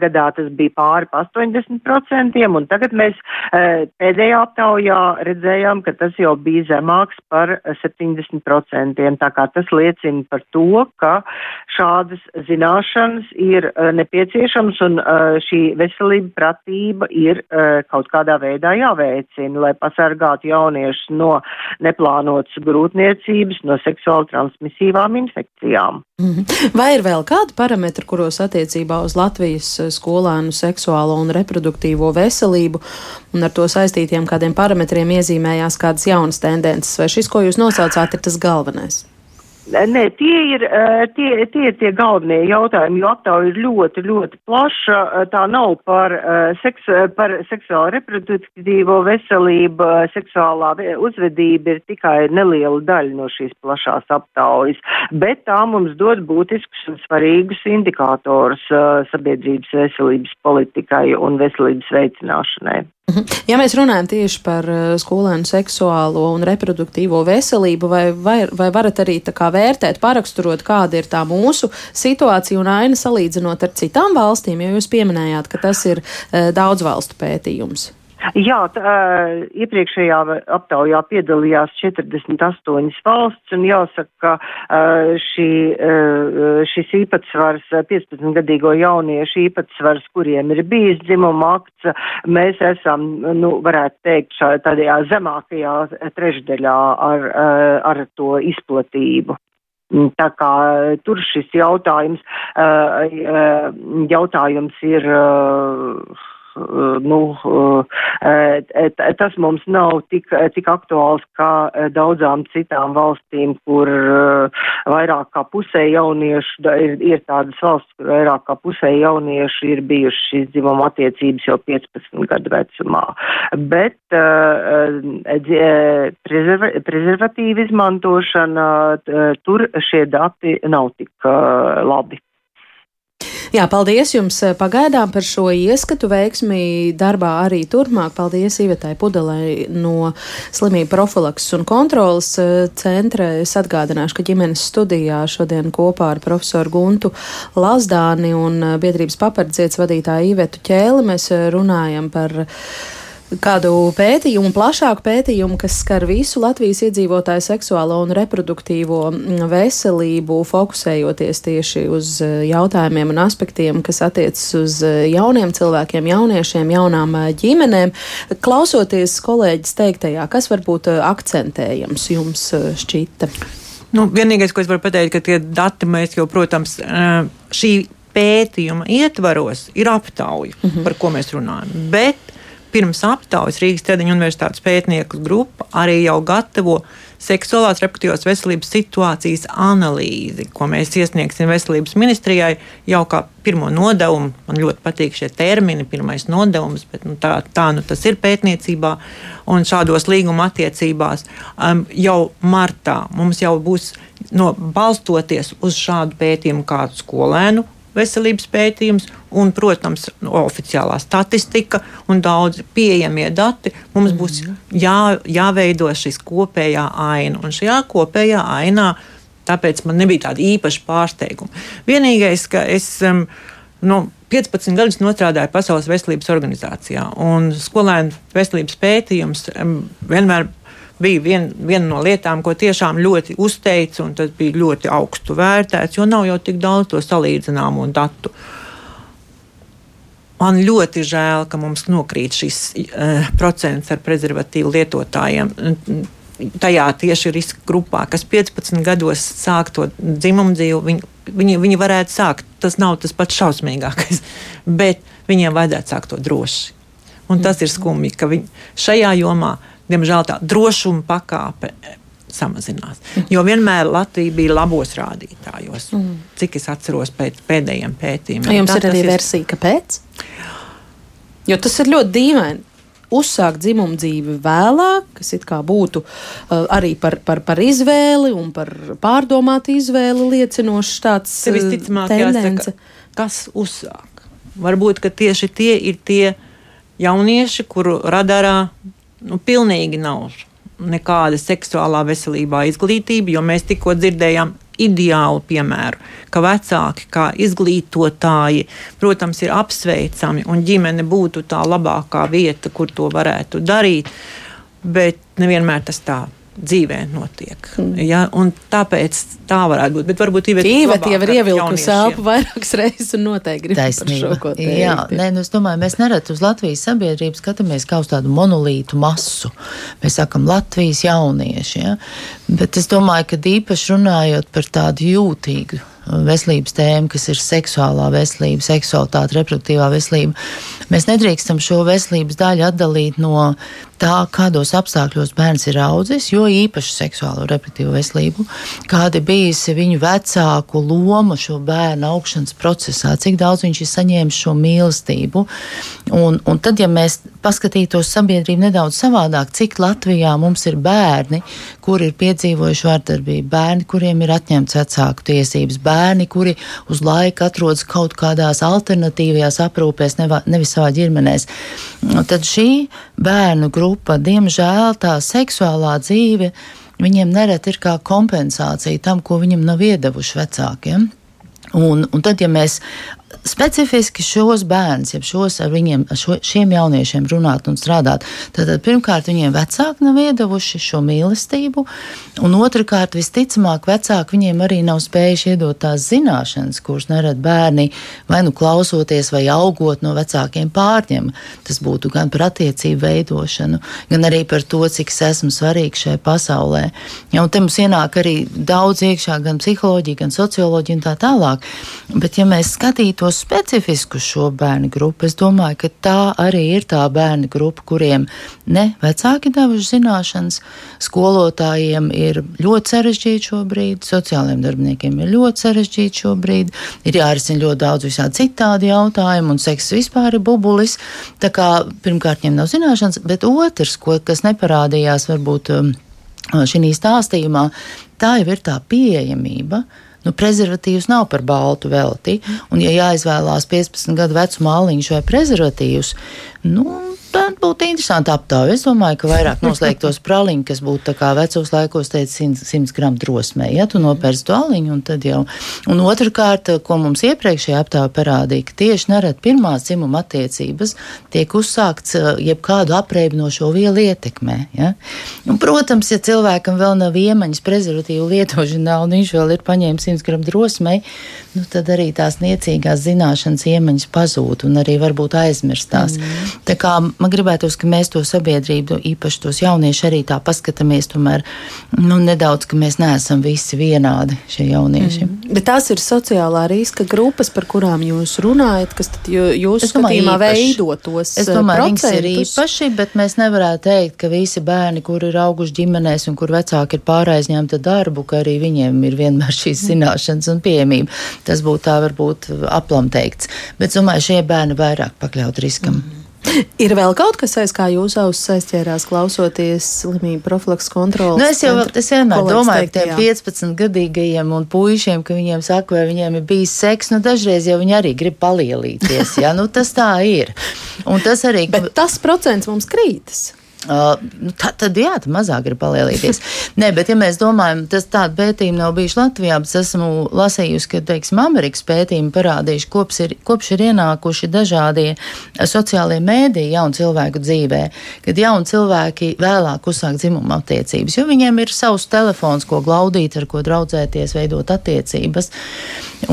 gadā tas bija pāri 80%, un tagad mēs pēdējā aptaujā redzējām, ka tas jau bija zemāks par 70%. Tā kā tas liecina par to, ka šādas zināšanas ir nepieciešams un šī veselība pratība ir kaut kādā veidā jāveicina, lai pasargātu jauniešus no neplānotas grūtniecības, no seksuāli transmisīvām infekcijām. Mhm. Vai ir vēl kādi parametri, kuros attiecībā uz Latvijas eh, skolēnu seksuālo un reproduktīvo veselību un ar to saistītiem kādiem parametriem iezīmējās kādas jaunas tendences, vai šis, ko jūs nosaucāt, ir tas galvenais? Nē, tie ir, tie, tie ir tie galvenie jautājumi, jo aptauja ir ļoti, ļoti plaša. Tā nav par, seks, par seksuālu reproduktīvo veselību, seksuālā uzvedība ir tikai neliela daļa no šīs plašās aptaujas, bet tā mums dod būtiskus un svarīgus indikātorus sabiedrības veselības politikai un veselības veicināšanai. Mhm. Ja mēs runājam tieši par eh, skolēnu seksuālo un reproduktīvo veselību, vai, vai, vai varat arī tā kā vērtēt, paraksturot, kāda ir tā mūsu situācija un aina salīdzinot ar citām valstīm, jo jūs pieminējāt, ka tas ir uh, daudz valstu pētījums? Jā, tā, iepriekšējā aptaujā piedalījās 48 valsts, un jāsaka, ka šī, šis īpatsvars, 15-gadīgo jauniešu īpatsvars, kuriem ir bijis dzimuma akts, mēs esam, nu, varētu teikt, šā, tādajā zemākajā trešdaļā ar, ar to izplatību. Tā kā tur šis jautājums, jautājums ir nu, eh, tas mums nav tik, tik aktuāls kā daudzām citām valstīm, kur eh, vairāk kā pusē jauniešu, ir, ir tādas valsts, kur vairāk kā pusē jauniešu ir bijuši dzimuma attiecības jau 15 gadu vecumā. Bet prezervatīva izmantošana, tur šie dati nav tik labi. Jā, paldies jums eh, pagaidām par šo ieskatu veiksmī darbā arī turpmāk. Paldies Ivetai Pudelai no slimību profilakses un kontrolas eh, centra. Es atgādināšu, ka ģimenes studijā šodien kopā ar profesoru Guntu Lazdāni un eh, biedrības papardzietas vadītāju Ivetu Ķēli mēs runājam par kādu pētījumu, plašāku pētījumu, kas skar visu Latvijas iedzīvotāju seksuālo un reproduktīvo mm, veselību, fokusējoties tieši uz eh, jautājumiem un aspektiem, kas attiecas uz eh, jauniem cilvēkiem, jauniešiem, jaunām eh, ģimenēm. Klausoties kolēģis teiktajā, kas varbūt akcentējams jums šķita? Nu, vienīgais, ko es varu pateikt, ka tie dati mēs jau, protams, šī pētījuma ietvaros ir aptauja, mm -hmm. par ko mēs runājam. Bet pirms aptaujas Rīgas Tradiņu universitātes pētnieku grupa arī jau gatavo seksuālās reproduktīvās veselības situācijas analīzi, ko mēs iesniegsim veselības ministrijai jau kā pirmo nodevumu. Man ļoti patīk šie termini, pirmais nodevums, bet nu, tā, tā nu tas ir pētniecībā un šādos līguma attiecībās. Um, jau martā mums jau būs no, balstoties uz šādu pētījumu, kādu skolēnu veselības pētījums un, protams, oficiālā statistika un daudz pieejamie dati. Mums būs mhm. jā, jāveido šis kopējā aina. Un šajā kopējā ainā tāpēc man nebija tāda īpaša pārsteiguma. Vienīgais, ka es um, no 15 gadus strādāju Pasaules veselības organizācijā, un skolēnu veselības pētījums um, vienmēr bija vien, viena no lietām, ko tiešām ļoti uzteica, un tas bija ļoti augstu vērtēts, jo nav jau tik daudz to salīdzināmo datu. Man ļoti žēl, ka mums nokrīt šis uh, procents ar prezervatīvu lietotājiem. Tajā tieši riska grupā, kas 15 gados sāk to dzimumu dzīvi, viņi, viņi, viņi varētu sākt. Tas nav tas pats šausmīgākais, bet viņiem vajadzētu sākt to droši. Un tas ir skumji, ka viņi šajā jomā diemžēl tā drošuma pakāpe eh, samazinās. Jo vienmēr Latvija bija labos rādītājos, mm. cik es atceros pēc pēdējiem pētījumiem. Jums tā, ir arī ir... versija, kāpēc? Jo tas ir ļoti dīvaini. Uzsākt dzimumu dzīvi vēlāk, kas it kā būtu uh, arī par, par, par izvēli un par pārdomātu izvēli liecinošs tāds uh, visticamāk. Jāsaka, kas uzsāk? Varbūt, ka tieši tie ir tie jaunieši, kuru radarā nu, pilnīgi nav nekāda seksuālā veselībā izglītība, jo mēs tikko dzirdējām ideālu piemēru, ka vecāki, kā izglītotāji, protams, ir apsveicami un ģimene būtu tā labākā vieta, kur to varētu darīt, bet nevienmēr tas tā dzīvē notiek. Mm. Ja? Tāpēc tā varētu būt. Bet varbūt Iveta jau ir ievilkusi elpu vairākas reizes un noteikti grib par šo ko teikt. Jā, nē, nu es domāju, mēs nereti uz Latvijas sabiedrību skatāmies kā uz tādu monolītu masu. Mēs sakam Latvijas jaunieši, ja? bet es domāju, ka īpaši runājot par tādu jūtīgu veselības tēma, kas ir seksuālā veselība, seksualitāte, reproduktīvā veselība. Mēs nedrīkstam šo veselības daļu atdalīt no tā, kādos apstākļos bērns ir audzis, jo īpaši seksuālo reproduktīvo veselību, kāda bijusi viņu vecāku loma šo bērnu augšanas procesā, cik daudz viņš ir saņēmis šo mīlestību. Un, un tad, ja mēs paskatītos sabiedrību nedaudz savādāk, cik Latvijā mums ir bērni, kuri ir piedzīvojuši vardarbību, bērni, kuriem ir atņemts vecāku tiesības, bērni, kuri uz laiku atrodas kaut kādās alternatīvajās aprūpēs, nevis savā ģimenēs, tad šī bērnu grupa diemžēl tā seksuālā dzīve viņiem nereti ir kā kompensācija tam, ko viņam nav iedevuši vecākiem. Un, un tad, ja mēs specifiski šos bērnus, ja šos ar viņiem, šo, šiem jauniešiem runāt un strādāt, tad pirmkārt viņiem vecāki nav iedavuši šo mīlestību, un otrkārt visticamāk vecāki viņiem arī nav spējuši iedot tās zināšanas, kuras nerad bērni vai nu klausoties vai augot no vecākiem pārņem. Tas būtu gan par attiecību veidošanu, gan arī par to, cik es esmu svarīgs šajā pasaulē. Ja, un te mums ienāk arī daudz iekšā gan psiholoģija, gan socioloģija un tā tālāk. Bet ja mēs skatītos specifisku šo bērnu grupu. Es domāju, ka tā arī ir tā bērnu grupa, kuriem ne vecāki devuši zināšanas, skolotājiem ir ļoti sarežģīti šobrīd, sociālajiem darbiniekiem ir ļoti sarežģīti šobrīd, ir jārisina ļoti daudz visādi citādi jautājumi, un seks vispār ir bubulis. Tā kā pirmkārt viņiem nav zināšanas, bet otrs, ko, kas neparādījās varbūt um, šī stāstījumā, tā jau ir tā pieejamība. Nu, prezervatīvs nav par baltu velti. Un, ja jāizvēlās 15 gadu vecuma māliņš vai prezervatīvs, nu, tad būtu interesanti aptaujāt. Es domāju, ka vairāk noslēgtos praliņu, kas būtu tā kā vecos laikos, teica, 100, 100 gramu drosmē. Ja tu nopērci to aliņu, un tad jau. Un otrkārt, ko mums iepriekšējā aptaujā parādīja, ka tieši nerad pirmās dzimuma attiecības tiek uzsākts eh, jebkādu apreibinošo vielu ietekmē. Ja? Un, protams, ja cilvēkam vēl nav iemaņas prezervatīvu lietošanā, un viņš vēl ir paņēmis 100 gramu drosmē, nu, tad arī tās niecīgās zināšanas iemaņas pazūd un arī varbūt aizmirstās. Mm. Tā kā man gribētos, ka mēs to sabiedrību, īpaši tos jauniešus, arī tā paskatāmies, tomēr nu, nedaudz, ka mēs neesam visi vienādi šie jaunieši. Mm. Bet tās ir sociālā riska grupas, par kurām jūs runājat, kas jūsu skatījumā veido tos Es domāju, viņas ir īpaši, bet mēs nevarētu teikt, ka visi bērni, kuri ir auguši ģimenēs un kur vecāki ir pāraizņemti darbu, ka arī viņiem ir vienmēr šīs zināšanas un pieejamība. Tas būtu tā varbūt aplam teikts. Bet, domāju, šie bērni vairāk pakļaut riskam. Mm. Ir vēl kaut kas, aiz kā jūs ausis aizķērās, klausoties slimību profilaks kontrolas? Nu, es jau es vienmēr domāju par tiem 15 gadīgajiem un puišiem, ka viņiem saka, vai viņiem ir bijis seks. Nu, dažreiz jau viņi arī grib palielīties. Ja? Nu, tas tā ir. Un tas arī. Bet tas procents mums krītas. Uh, tā, tad, jā, tad mazāk grib palielīties. Nē, bet, ja mēs domājam, tas tāda pētījuma nav bijuši Latvijā, bet esmu lasījusi, ka, teiksim, Amerikas pētījumi parādījuši, kopš ir, kopš ir ienākuši dažādie sociālie mēdīji jaunu cilvēku dzīvē, kad jauni cilvēki vēlāk uzsāk dzimuma attiecības, jo viņiem ir savs telefons, ko glaudīt, ar ko draudzēties, veidot attiecības.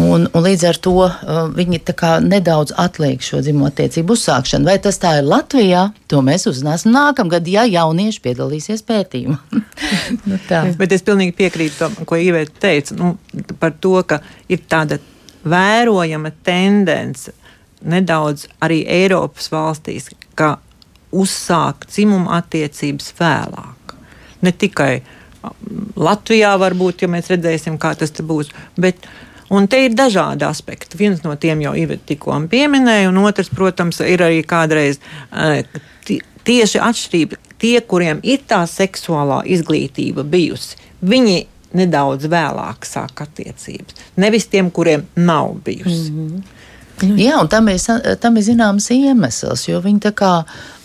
Un, un līdz ar to uh, viņi nedaudz atliek šo dzimumu attiecību uzsākšanu. Vai tas tā ir Latvijā? To mēs uzzināsim nākamgad, ja jaunieši piedalīsies pētījumā. nu, tā. Bet es pilnīgi piekrītu tam, ko Iveta teica nu, par to, ka ir tāda vērojama tendence nedaudz arī Eiropas valstīs, ka uzsākt dzimumu attiecības vēlāk. Ne tikai Latvijā, varbūt, ja mēs redzēsim, kā tas būs, bet Un te ir dažādi aspekti. Viens no tiem jau Ivet tikko pieminēja, un otrs, protams, ir arī kādreiz uh, tieši atšķirība. Tie, kuriem ir tā seksuālā izglītība bijusi, viņi nedaudz vēlāk sāk attiecības. Nevis tiem, kuriem nav bijusi. Mm -hmm. Jā, un tam ir, tam ir zināms iemesls, jo viņi tā kā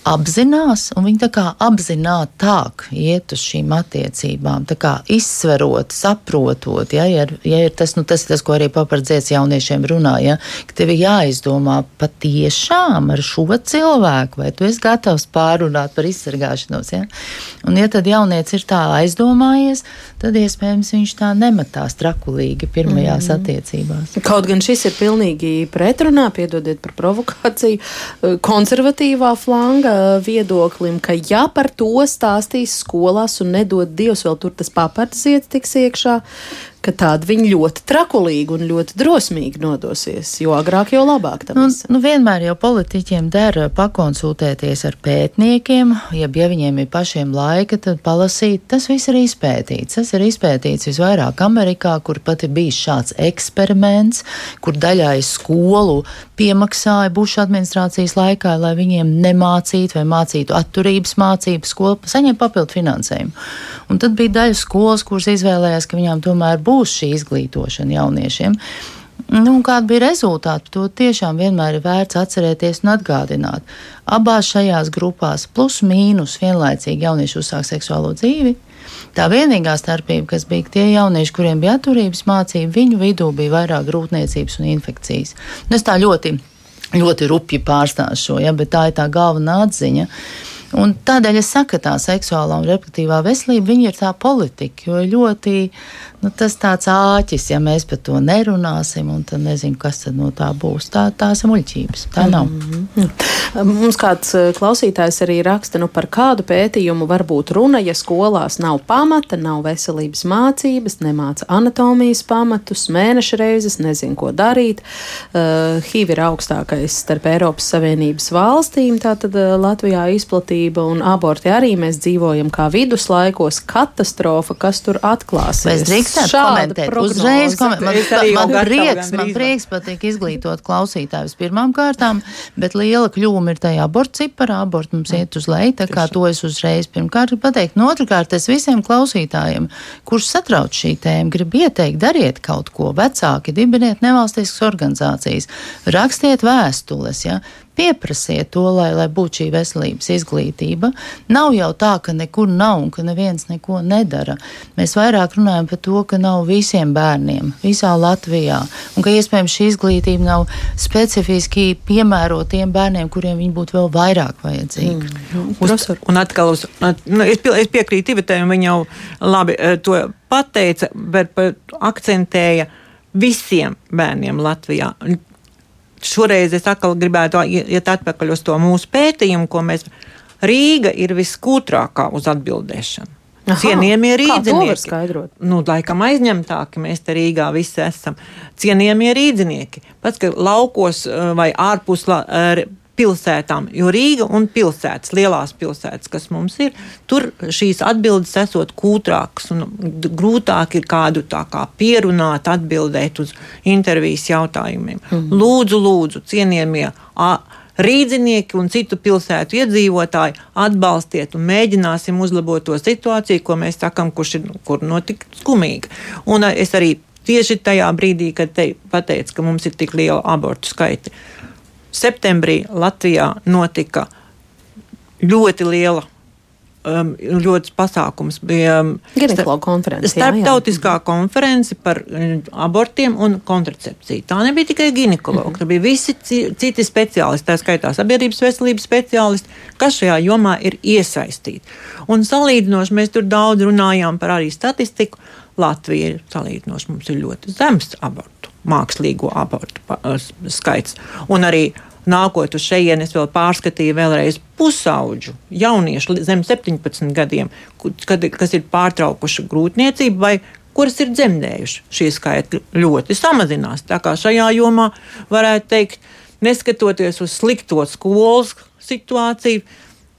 apzinās, un viņi tā kā apzinātāk iet uz šīm attiecībām, tā kā izsverot, saprotot, ja, ja, ja ir tas, nu, tas ir tas, ko arī papardzies jauniešiem runā, ja, ka tev ir jāizdomā patiešām ar šo cilvēku, vai tu esi gatavs pārunāt par izsargāšanos, ja, un ja tad jaunieci ir tā aizdomājies, tad iespējams viņš tā nematās trakulīgi pirmajās mm. attiecībās. Kaut gan šis ir pilnīgi pretrunā, piedodiet par provokāciju, konservatīvā flanga viedoklim, ka ja par to stāstīs skolās un nedod Dievs vēl tur tas papardziets tiks iekšā, ka tādi viņi ļoti trakulīgi un ļoti drosmīgi nodosies. Jo agrāk, jo labāk. Nu, nu, vienmēr jau politiķiem der pakonsultēties ar pētniekiem, ja, ja viņiem ir pašiem laika, tad palasīt. Tas viss ir izpētīts. Tas ir izpētīts visvairāk Amerikā, kur pat ir bijis šāds eksperiments, kur daļai skolu piemaksāja bušu administrācijas laikā, lai viņiem nemācītu vai mācītu atturības mācības, skola saņem papildu finansējumu. Un tad bija daļa skolas, kuras izvēlējās, ka viņām tomēr būs šī izglītošana jauniešiem. Nu, kāda bija rezultāti? To tiešām vienmēr ir vērts atcerēties un atgādināt. Abās šajās grupās, plus mīnus, vienlaicīgi jaunieši uzsāk seksuālo dzīvi. Tā vienīgā starpība, kas bija tie jaunieši, kuriem bija atturības mācība, viņu vidū bija vairāk grūtniecības un infekcijas. Nu, es tā ļoti, ļoti rupji pārstāstu šo, ja, bet tā ir tā galvenā atziņa. Un tādēļ es saku, ka tā seksuālā un reproduktīvā veselība ir tā politika, jo ļoti nu, tas tāds āķis, ja mēs par to nerunāsim, un tad nezinu, kas tad no tā būs. Tā, tās ir muļķības. Tā nav. Mm -hmm. Mums kāds eh, klausītājs arī raksta, nu, par kādu pētījumu var būt runa, ja skolās nav pamata, nav veselības mācības, nemāca anatomijas pamatus, mēneša reizes, nezinu, ko darīt. Uh, HIV ir augstākais starp Eiropas Savienības valstīm, tātad uh, Latvijā izplatība un aborti arī mēs dzīvojam kā viduslaikos katastrofa, kas tur atklāsies drīkstētu komentēt. Uzreiz komentēt. Man, man, prieks, man prieks patīk izglītot klausītājus pirmām kārtām, bet liela kļūma ir tajā abortu ciparā. Abortu mums iet uz leju, tā kā to es uzreiz pirmkārt gribu pateikt. No otrkārt, es visiem klausītājiem, kurš satrauc šī tēma, gribu ieteikt, dariet kaut ko. Vecāki, dibiniet nevalstiskas organizācijas, rakstiet vēstules. Ja? Pieprasiet to, lai, lai būtu šī veselības izglītība. Nav jau tā, ka nekur nav un ka neviens neko nedara. Mēs vairāk runājam par to, ka nav visiem bērniem visā Latvijā un ka iespējams šī izglītība nav specifiski piemērota tiem bērniem, kuriem viņa būtu vēl vairāk vajadzīga. Mm. Uz, un atkal, uz, nu, es, es piekrītu Ivetē, un viņa jau labi eh, to pateica, bet akcentēja visiem bērniem Latvijā šoreiz es atkal gribētu iet atpakaļ uz to mūsu pētījumu, ko mēs. Rīga ir viskūtrākā uz atbildēšanu. Cienījamie rīznieki. Nu, laikam aizņemtāki mēs te Rīgā visi esam. Cienījamie rīznieki. Pats, ka laukos vai ārpus la, pilsētām, jo Rīga un pilsētas, lielās pilsētas, kas mums ir, tur šīs atbildes esot kūtrākas un grūtāk ir kādu tā kā pierunāt, atbildēt uz intervijas jautājumiem. Mm. Lūdzu, lūdzu, cienījamie rīznieki un citu pilsētu iedzīvotāji atbalstiet un mēģināsim uzlabot to situāciju, ko mēs sakam, kurš ir kur notika skumīga. Un es arī tieši tajā brīdī, kad te pateicu, ka mums ir tik liela abortu skaita, septembrī Latvijā notika ļoti liela um, ļoti pasākums bija um, ginekologa konference. Starptautiskā jā, jā. konference par um, abortiem un kontracepciju. Tā nebija tikai ginekologa, mm -hmm. tur bija visi citi speciālisti, tā skaitā sabiedrības veselības speciālisti, kas šajā jomā ir iesaistīti. Un salīdzinoši mēs tur daudz runājām par arī statistiku. Latvija ir salīdzinoši mums ir ļoti zems abortu, mākslīgo abortu skaits. Un arī nākot uz šejienes, es vēl pārskatīju vēlreiz pusauģu jauniešu zem 17 gadiem, kad, kas ir pārtraukuši grūtniecību vai kuras ir dzemdējuši. Šie skaitļi ļoti samazinās. Tā kā šajā jomā varētu teikt, neskatoties uz slikto skolas situāciju,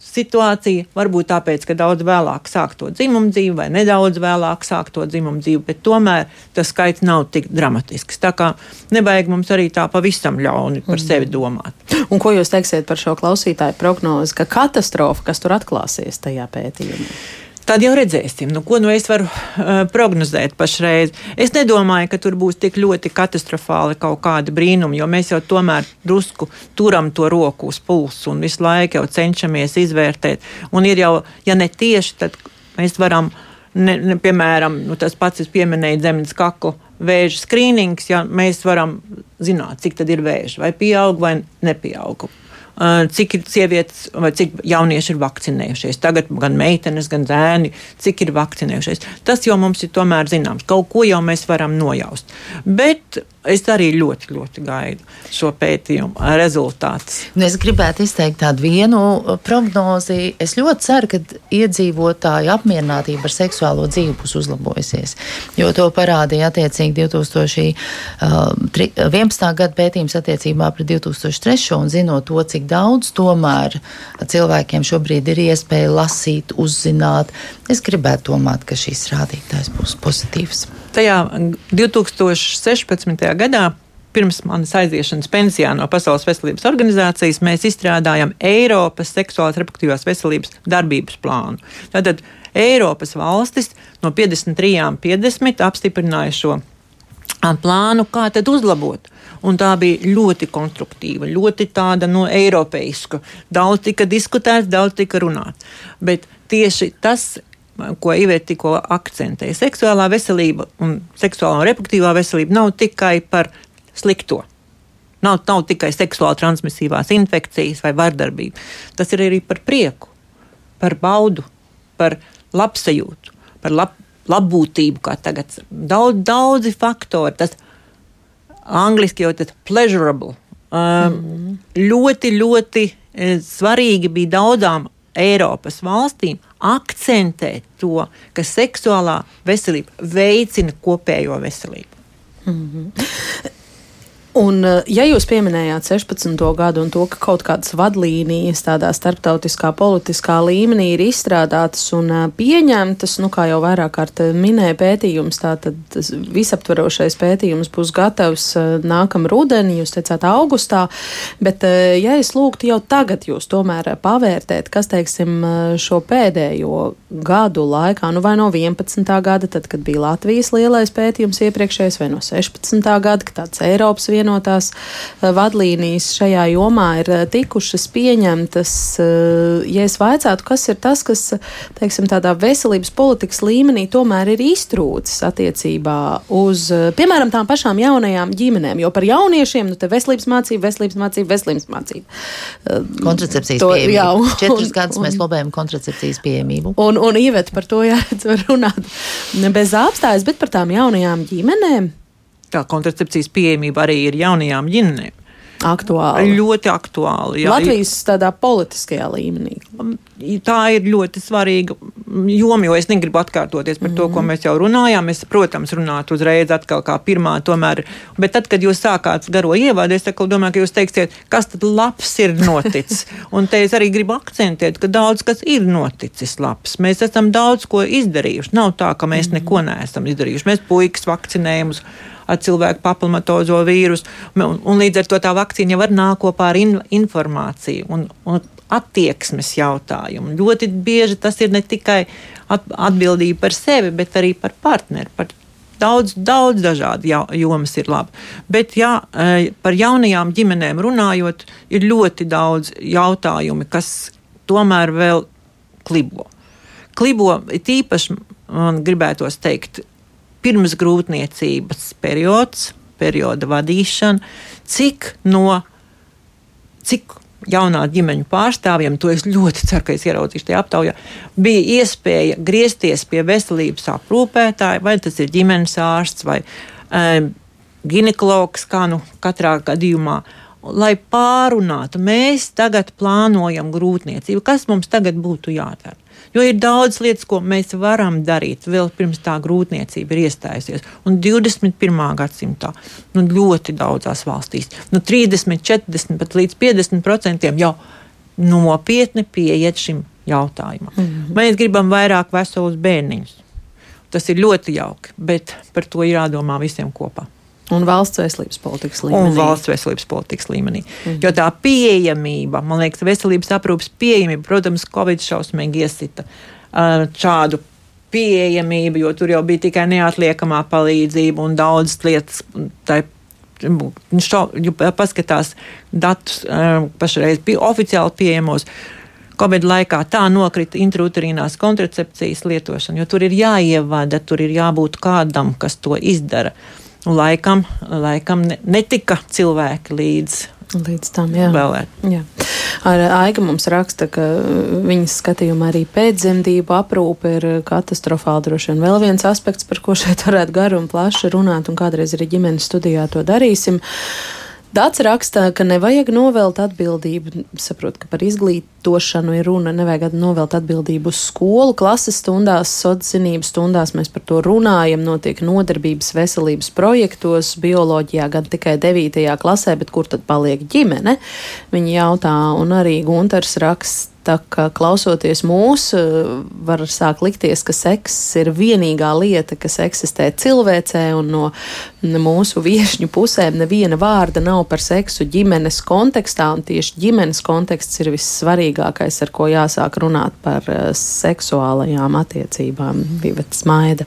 situācija. Varbūt tāpēc, ka daudz vēlāk sāk to dzimumu dzīvi, vai nedaudz vēlāk sāk to dzimumu dzīvi, bet tomēr tas skaits nav tik dramatisks. Tā kā nevajag mums arī tā pavisam ļauni par mm. sevi domāt. Un ko jūs teiksiet par šo klausītāju prognozi, ka katastrofa, kas tur atklāsies tajā pētījumā? Tad jau redzēsim, nu, ko nu es varu uh, prognozēt pašreiz. Es nedomāju, ka tur būs tik ļoti katastrofāli kaut kādi brīnumi, jo mēs jau tomēr drusku turam to roku uz pulsu un visu laiku jau cenšamies izvērtēt. Un ir jau, ja ne tieši, tad mēs varam, ne, ne, piemēram, nu, tas pats es pieminēju zemes kaklu vēža skrīnings, ja mēs varam zināt, cik tad ir vēža, vai pieaug vai nepieaug cik ir sievietes vai cik jaunieši ir vakcinējušies. Tagad gan meitenes, gan zēni, cik ir vakcinējušies. Tas jau mums ir tomēr zināms. Kaut ko jau mēs varam nojaust. Bet Es arī ļoti, ļoti gaidu šo pētījumu rezultātus. Nu, es gribētu izteikt tādu vienu uh, prognozi. Es ļoti ceru, ka iedzīvotāju apmierinātība ar seksuālo dzīvi būs uzlabojusies. Jo to parādīja attiecīgi 2011. Uh, gada pētījums attiecībā pret 2003. un zinot to, cik daudz tomēr cilvēkiem šobrīd ir iespēja lasīt, uzzināt. Es gribētu domāt, ka šīs rādītājs būs pozitīvs tajā 2016. gadā pirms manas aiziešanas pensijā no Pasaules veselības organizācijas mēs izstrādājam Eiropas seksuālās reproduktīvās veselības darbības plānu. Tātad Eiropas valstis no 53. 50 apstiprināja šo plānu, kā tad uzlabot. Un tā bija ļoti konstruktīva, ļoti tāda no eiropeiska. Daudz tika diskutēts, daudz tika runāts. Bet tieši tas ko Iveta tikko akcentēja. Seksuālā veselība un seksuālā un reproduktīvā veselība nav tikai par slikto. Nav, nav tikai seksuāli transmisīvās infekcijas vai vardarbība. Tas ir arī par prieku, par baudu, par labsajūtu, par lab, labbūtību, kā tagad. Daudz, daudzi faktori. Tas angļuiski jau tas pleasurable. Um, mm. Ļoti, ļoti eh, svarīgi bija daudzām Eiropas valstīm akcentēt to, ka seksuālā veselība veicina kopējo veselību. Mm -hmm. Un, eh, ja jūs pieminējāt 16. gadu un to, ka kaut kādas vadlīnijas tādā starptautiskā politiskā līmenī ir izstrādātas un eh, pieņemtas, nu, kā jau vairāk kārt eh, minēja pētījums, tātad visaptverošais pētījums būs gatavs nākam rudenī, jūs teicāt augustā, bet ja es lūgtu jau tagad jūs tomēr pavērtēt, kas, teiksim, šo pēdējo gadu laikā, nu vai no 11. gada, tad, kad bija Latvijas lielais pētījums iepriekšējais, vai no 16. gada, kad tāds Eiropas vienotājs, vienotās eh, vadlīnijas šajā jomā ir eh, tikušas pieņemtas. Eh, ja es vaicātu, kas ir tas, kas, teiksim, tādā veselības politikas līmenī tomēr ir iztrūcis attiecībā uz, piemēram, tām pašām jaunajām ģimenēm, jo par jauniešiem, nu, te veselības mācība, veselības mācība, veselības mācība. Kontracepcijas to, pieejamība. Jā, un, Četrus gadus un, mēs lobējam kontracepcijas pieejamību. Un, un Ivet par to jāredz runāt bez apstājas, bet par tām jaunajām ģimenēm tā kontracepcijas pieejamība arī ir jaunajām ģimenēm. aktuāli. Ļoti aktuāli. Jā. Latvijas tādā politiskajā līmenī. Tā ir ļoti svarīga joma, jo es negribu atkārtoties par mm. to, ko mhm. mēs jau runājām. Es, protams, runātu uzreiz atkal kā pirmā, tomēr, bet tad, kad jūs sākāt garo ievādu, es domāju, ka jūs teiksiet, kas tad labs ir noticis. Un te es arī gribu akcentēt, ka daudz kas ir noticis labs. Mēs esam daudz ko izdarījuši. Nav tā, ka mēs mm. neko neesam izdarījuši. Mēs puikas ar cilvēku papilmatozo vīrusu. Un, un līdz ar to tā vakcīna jau var nāk kopā ar in, informāciju un, un attieksmes jautājumu. Ļoti bieži tas ir ne tikai at, atbildība par sevi, bet arī par partneri. Par daudz, daudz dažādu jomas ir labi. Bet jā, e, par jaunajām ģimenēm runājot, ir ļoti daudz jautājumu, kas tomēr vēl klibo. Klibo tīpaši man gribētos teikt, pirms grūtniecības periods, perioda vadīšana, cik no cik jaunā ģimeņu pārstāvjiem, to es ļoti ceru, ka es ieraudzīšu tajā aptaujā, bija iespēja griezties pie veselības aprūpētāja, vai tas ir ģimenes ārsts vai um, ginekologs, kā nu katrā gadījumā. Lai pārunātu, mēs tagad plānojam grūtniecību. Kas mums tagad būtu jādara? Jo ir daudz lietas, ko mēs varam darīt vēl pirms tā grūtniecība ir iestājusies. Un 21. gadsimtā nu, ļoti daudzās valstīs, nu, 30, 40 pat līdz 50 procentiem jau nopietni pieiet šim jautājumam. Mm -hmm. Mēs gribam vairāk veselus bērniņus. Tas ir ļoti jauki, bet par to ir jādomā visiem kopā. Un valsts veselības politikas līmenī. Un valsts veselības politikas līmenī. Mm. Jo tā pieejamība, man liekas, veselības aprūpas pieejamība, protams, Covid šausmīgi iesita uh, šādu pieejamību, jo tur jau bija tikai neatliekamā palīdzība un daudzas lietas. Šo, paskatās datus uh, pašreiz pie, oficiāli pieejamos. Covid laikā tā nokrita intrauterīnās kontracepcijas lietošana, jo tur ir jāievada, tur ir jābūt kādam, kas to izdara. Uh, Un laikam, laikam netika cilvēki līdz Līdz tam, jā. Vēlēt. jā. Ar Aiga mums raksta, ka viņas skatījumā arī pēcdzemdību aprūpe ir katastrofāla. Droši vien vēl viens aspekts, par ko šeit varētu garu un plaši runāt, un kādreiz arī ģimenes studijā to darīsim. Uh, Dāts rakstā, ka nevajag novelt atbildību. Saprotu, ka par izglītošanu ir runa. Nevajag novelt atbildību uz skolu. Klases stundās, sociālās stundās mēs par to runājam. Notiek nodarbības veselības projektos, bioloģijā gan tikai 9. klasē, bet kur tad paliek ģimene? Viņi jautā, un arī Gunters raksta Tā kā klausoties mūsu, var sākt likties, ka seks ir vienīgā lieta, kas eksistē cilvēcē, un no mūsu viesņu pusēm neviena vārda nav par seksu ģimenes kontekstā, un tieši ģimenes konteksts ir vissvarīgākais, ar ko jāsāk runāt par uh, seksuālajām attiecībām. Bija smaida.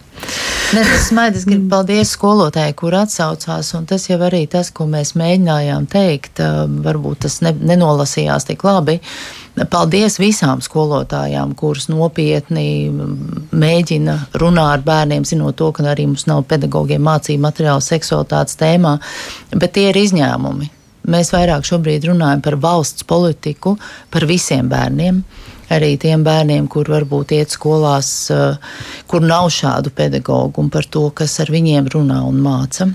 Ne, tas smaida, es gribu paldies skolotājai, kur atsaucās, un tas jau arī tas, ko mēs mēģinājām teikt, uh, varbūt tas ne, nenolasījās tik labi. Paldies visām skolotājām, kuras nopietni mēģina runāt ar bērniem, zinot to, ka arī mums nav pedagogiem mācību materiālu seksualitātes tēmā, bet tie ir izņēmumi. Mēs vairāk šobrīd runājam par valsts politiku, par visiem bērniem arī tiem bērniem, kur varbūt iet skolās, eh, kur nav šādu pedagogu, un par to, kas ar viņiem runā un māca.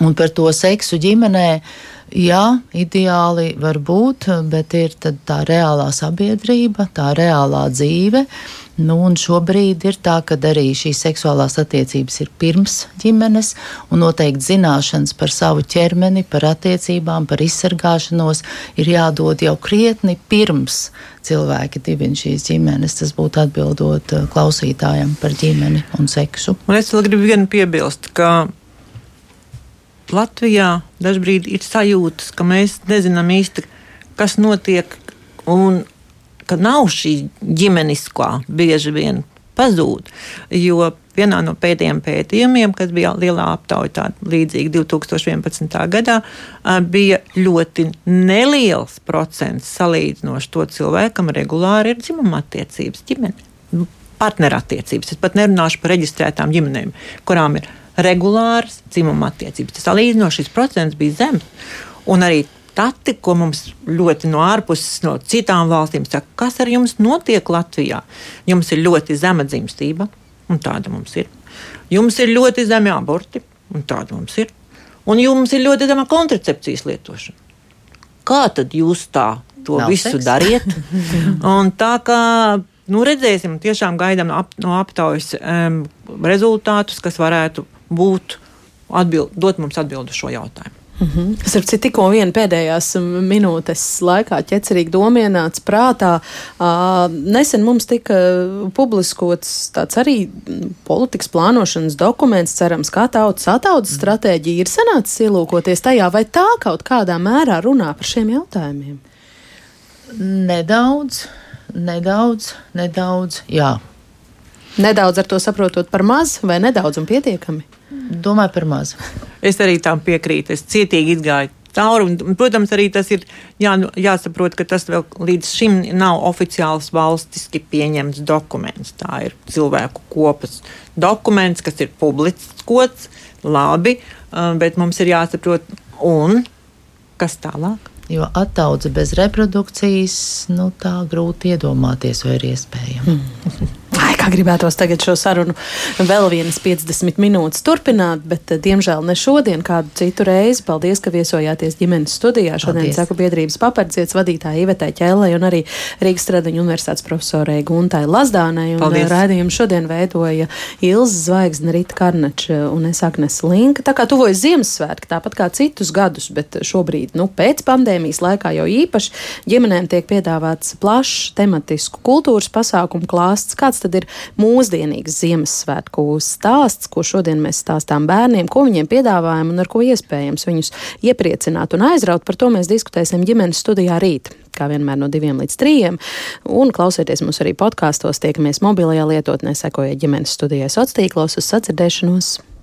Un par to seksu ģimenē Jā, ideāli var būt, bet ir tā reālā sabiedrība, tā reālā dzīve. Nu, šobrīd ir tā, ka arī šīs seksuālās attiecības ir pirms ģimenes, un noteikti zināšanas par savu ķermeni, par attiecībām, par izsargāšanos ir jādod jau krietni pirms cilvēki dibina šīs ģimenes. Tas būtu atbildot uh, klausītājiem par ģimeni un seksu. Un es vēl gribu vienu piebilst, ka Latvijā dažkārt ir sajūtas, ka mēs nezinām īsti, kas notiek, un ka nav šī ģimeniskā bieži vien pazūd. Jo vienā no pēdējiem pētījumiem, kas bija lielā aptauja, tāda līdzīga 2011. gadā, bija ļoti neliels procents salīdzinoši to cilvēkam regulāri ir dzimuma attiecības ģimene. Nu, partnerattiecības. Es pat nerunāšu par reģistrētām ģimenēm, kurām ir regulāras dzimuma attiecības. Tas salīdzinoši šis procents bija zems. Un arī dati, ko mums ļoti no ārpuses, no citām valstīm saka, kas ar jums notiek Latvijā. Jums ir ļoti zema dzimstība, un tāda mums ir. Jums ir ļoti zemi aborti, un tāda mums ir. Un jums ir ļoti zema kontracepcijas lietošana. kā tad jūs tā to Nav visu seks. dariet? Un tā kā nu, redzēsim, tiešām gaidām no aptaujas um, rezultātus, kas varētu būt atbild, dot mums atbildi uz šo jautājumu. Es ar citu tikko vienu pēdējās minūtes laikā ķecerīgi domienāts prātā. Uh, nesen mums tika publiskots tāds arī politikas plānošanas dokuments, cerams, kā tautas ataudzes stratēģija ir sanācis ielūkoties tajā, vai tā kaut kādā mērā runā par šiem jautājumiem. Nedaudz, nedaudz, nedaudz. Jā, Nedaudz ar to saprotot par maz vai nedaudz un pietiekami. domāju par maz. Es arī tam piekrītu. Es cietīgi izgāju cauri. Un, protams, arī tas ir jā, nu, jāsaprot, ka tas vēl līdz šim nav oficiāls valstiski pieņemts dokuments. Tā ir cilvēku kopas dokuments, kas ir publiskots, labi, uh, bet mums ir jāsaprot, un kas tālāk. Jo attaudzē bez reprodukcijas, nu tā grūti iedomāties, vai ir iespējama. Mm. Ai, kā gribētos tagad šo sarunu vēl vienas 50 minūtes turpināt, bet, eh, diemžēl, ne šodien, kādu citu reizi. Paldies, ka viesojāties ģimenes studijā. Šodien saku biedrības papardzietas vadītāja Ivetai Ķēlē un arī Rīgas Stradiņu universitātes profesorai Guntai Lazdānai. Un Paldies. raidījumu šodien veidoja Ilza Zvaigzne, Rita Karnača un es Agnes Linka. Tā kā tuvojas Ziemassvētki, tāpat kā citus gadus, bet šobrīd, nu, pēc pandēmijas laikā jau īpaši ģimenēm tiek piedāvāts plašs tematisku kultūras pasākumu klāsts. Kāds tad ir mūsdienīgs Ziemassvētku stāsts, ko šodien mēs stāstām bērniem, ko viņiem piedāvājam un ar ko iespējams viņus iepriecināt un aizraut. Par to mēs diskutēsim ģimenes studijā rīt. Kā vienmēr no diviem līdz trījiem. Un klausieties mums arī podkāstos, tiekamies mobilajā lietotnē, sekojiet ģimenes studijai sociālos tīklos uz sadzirdēšanos.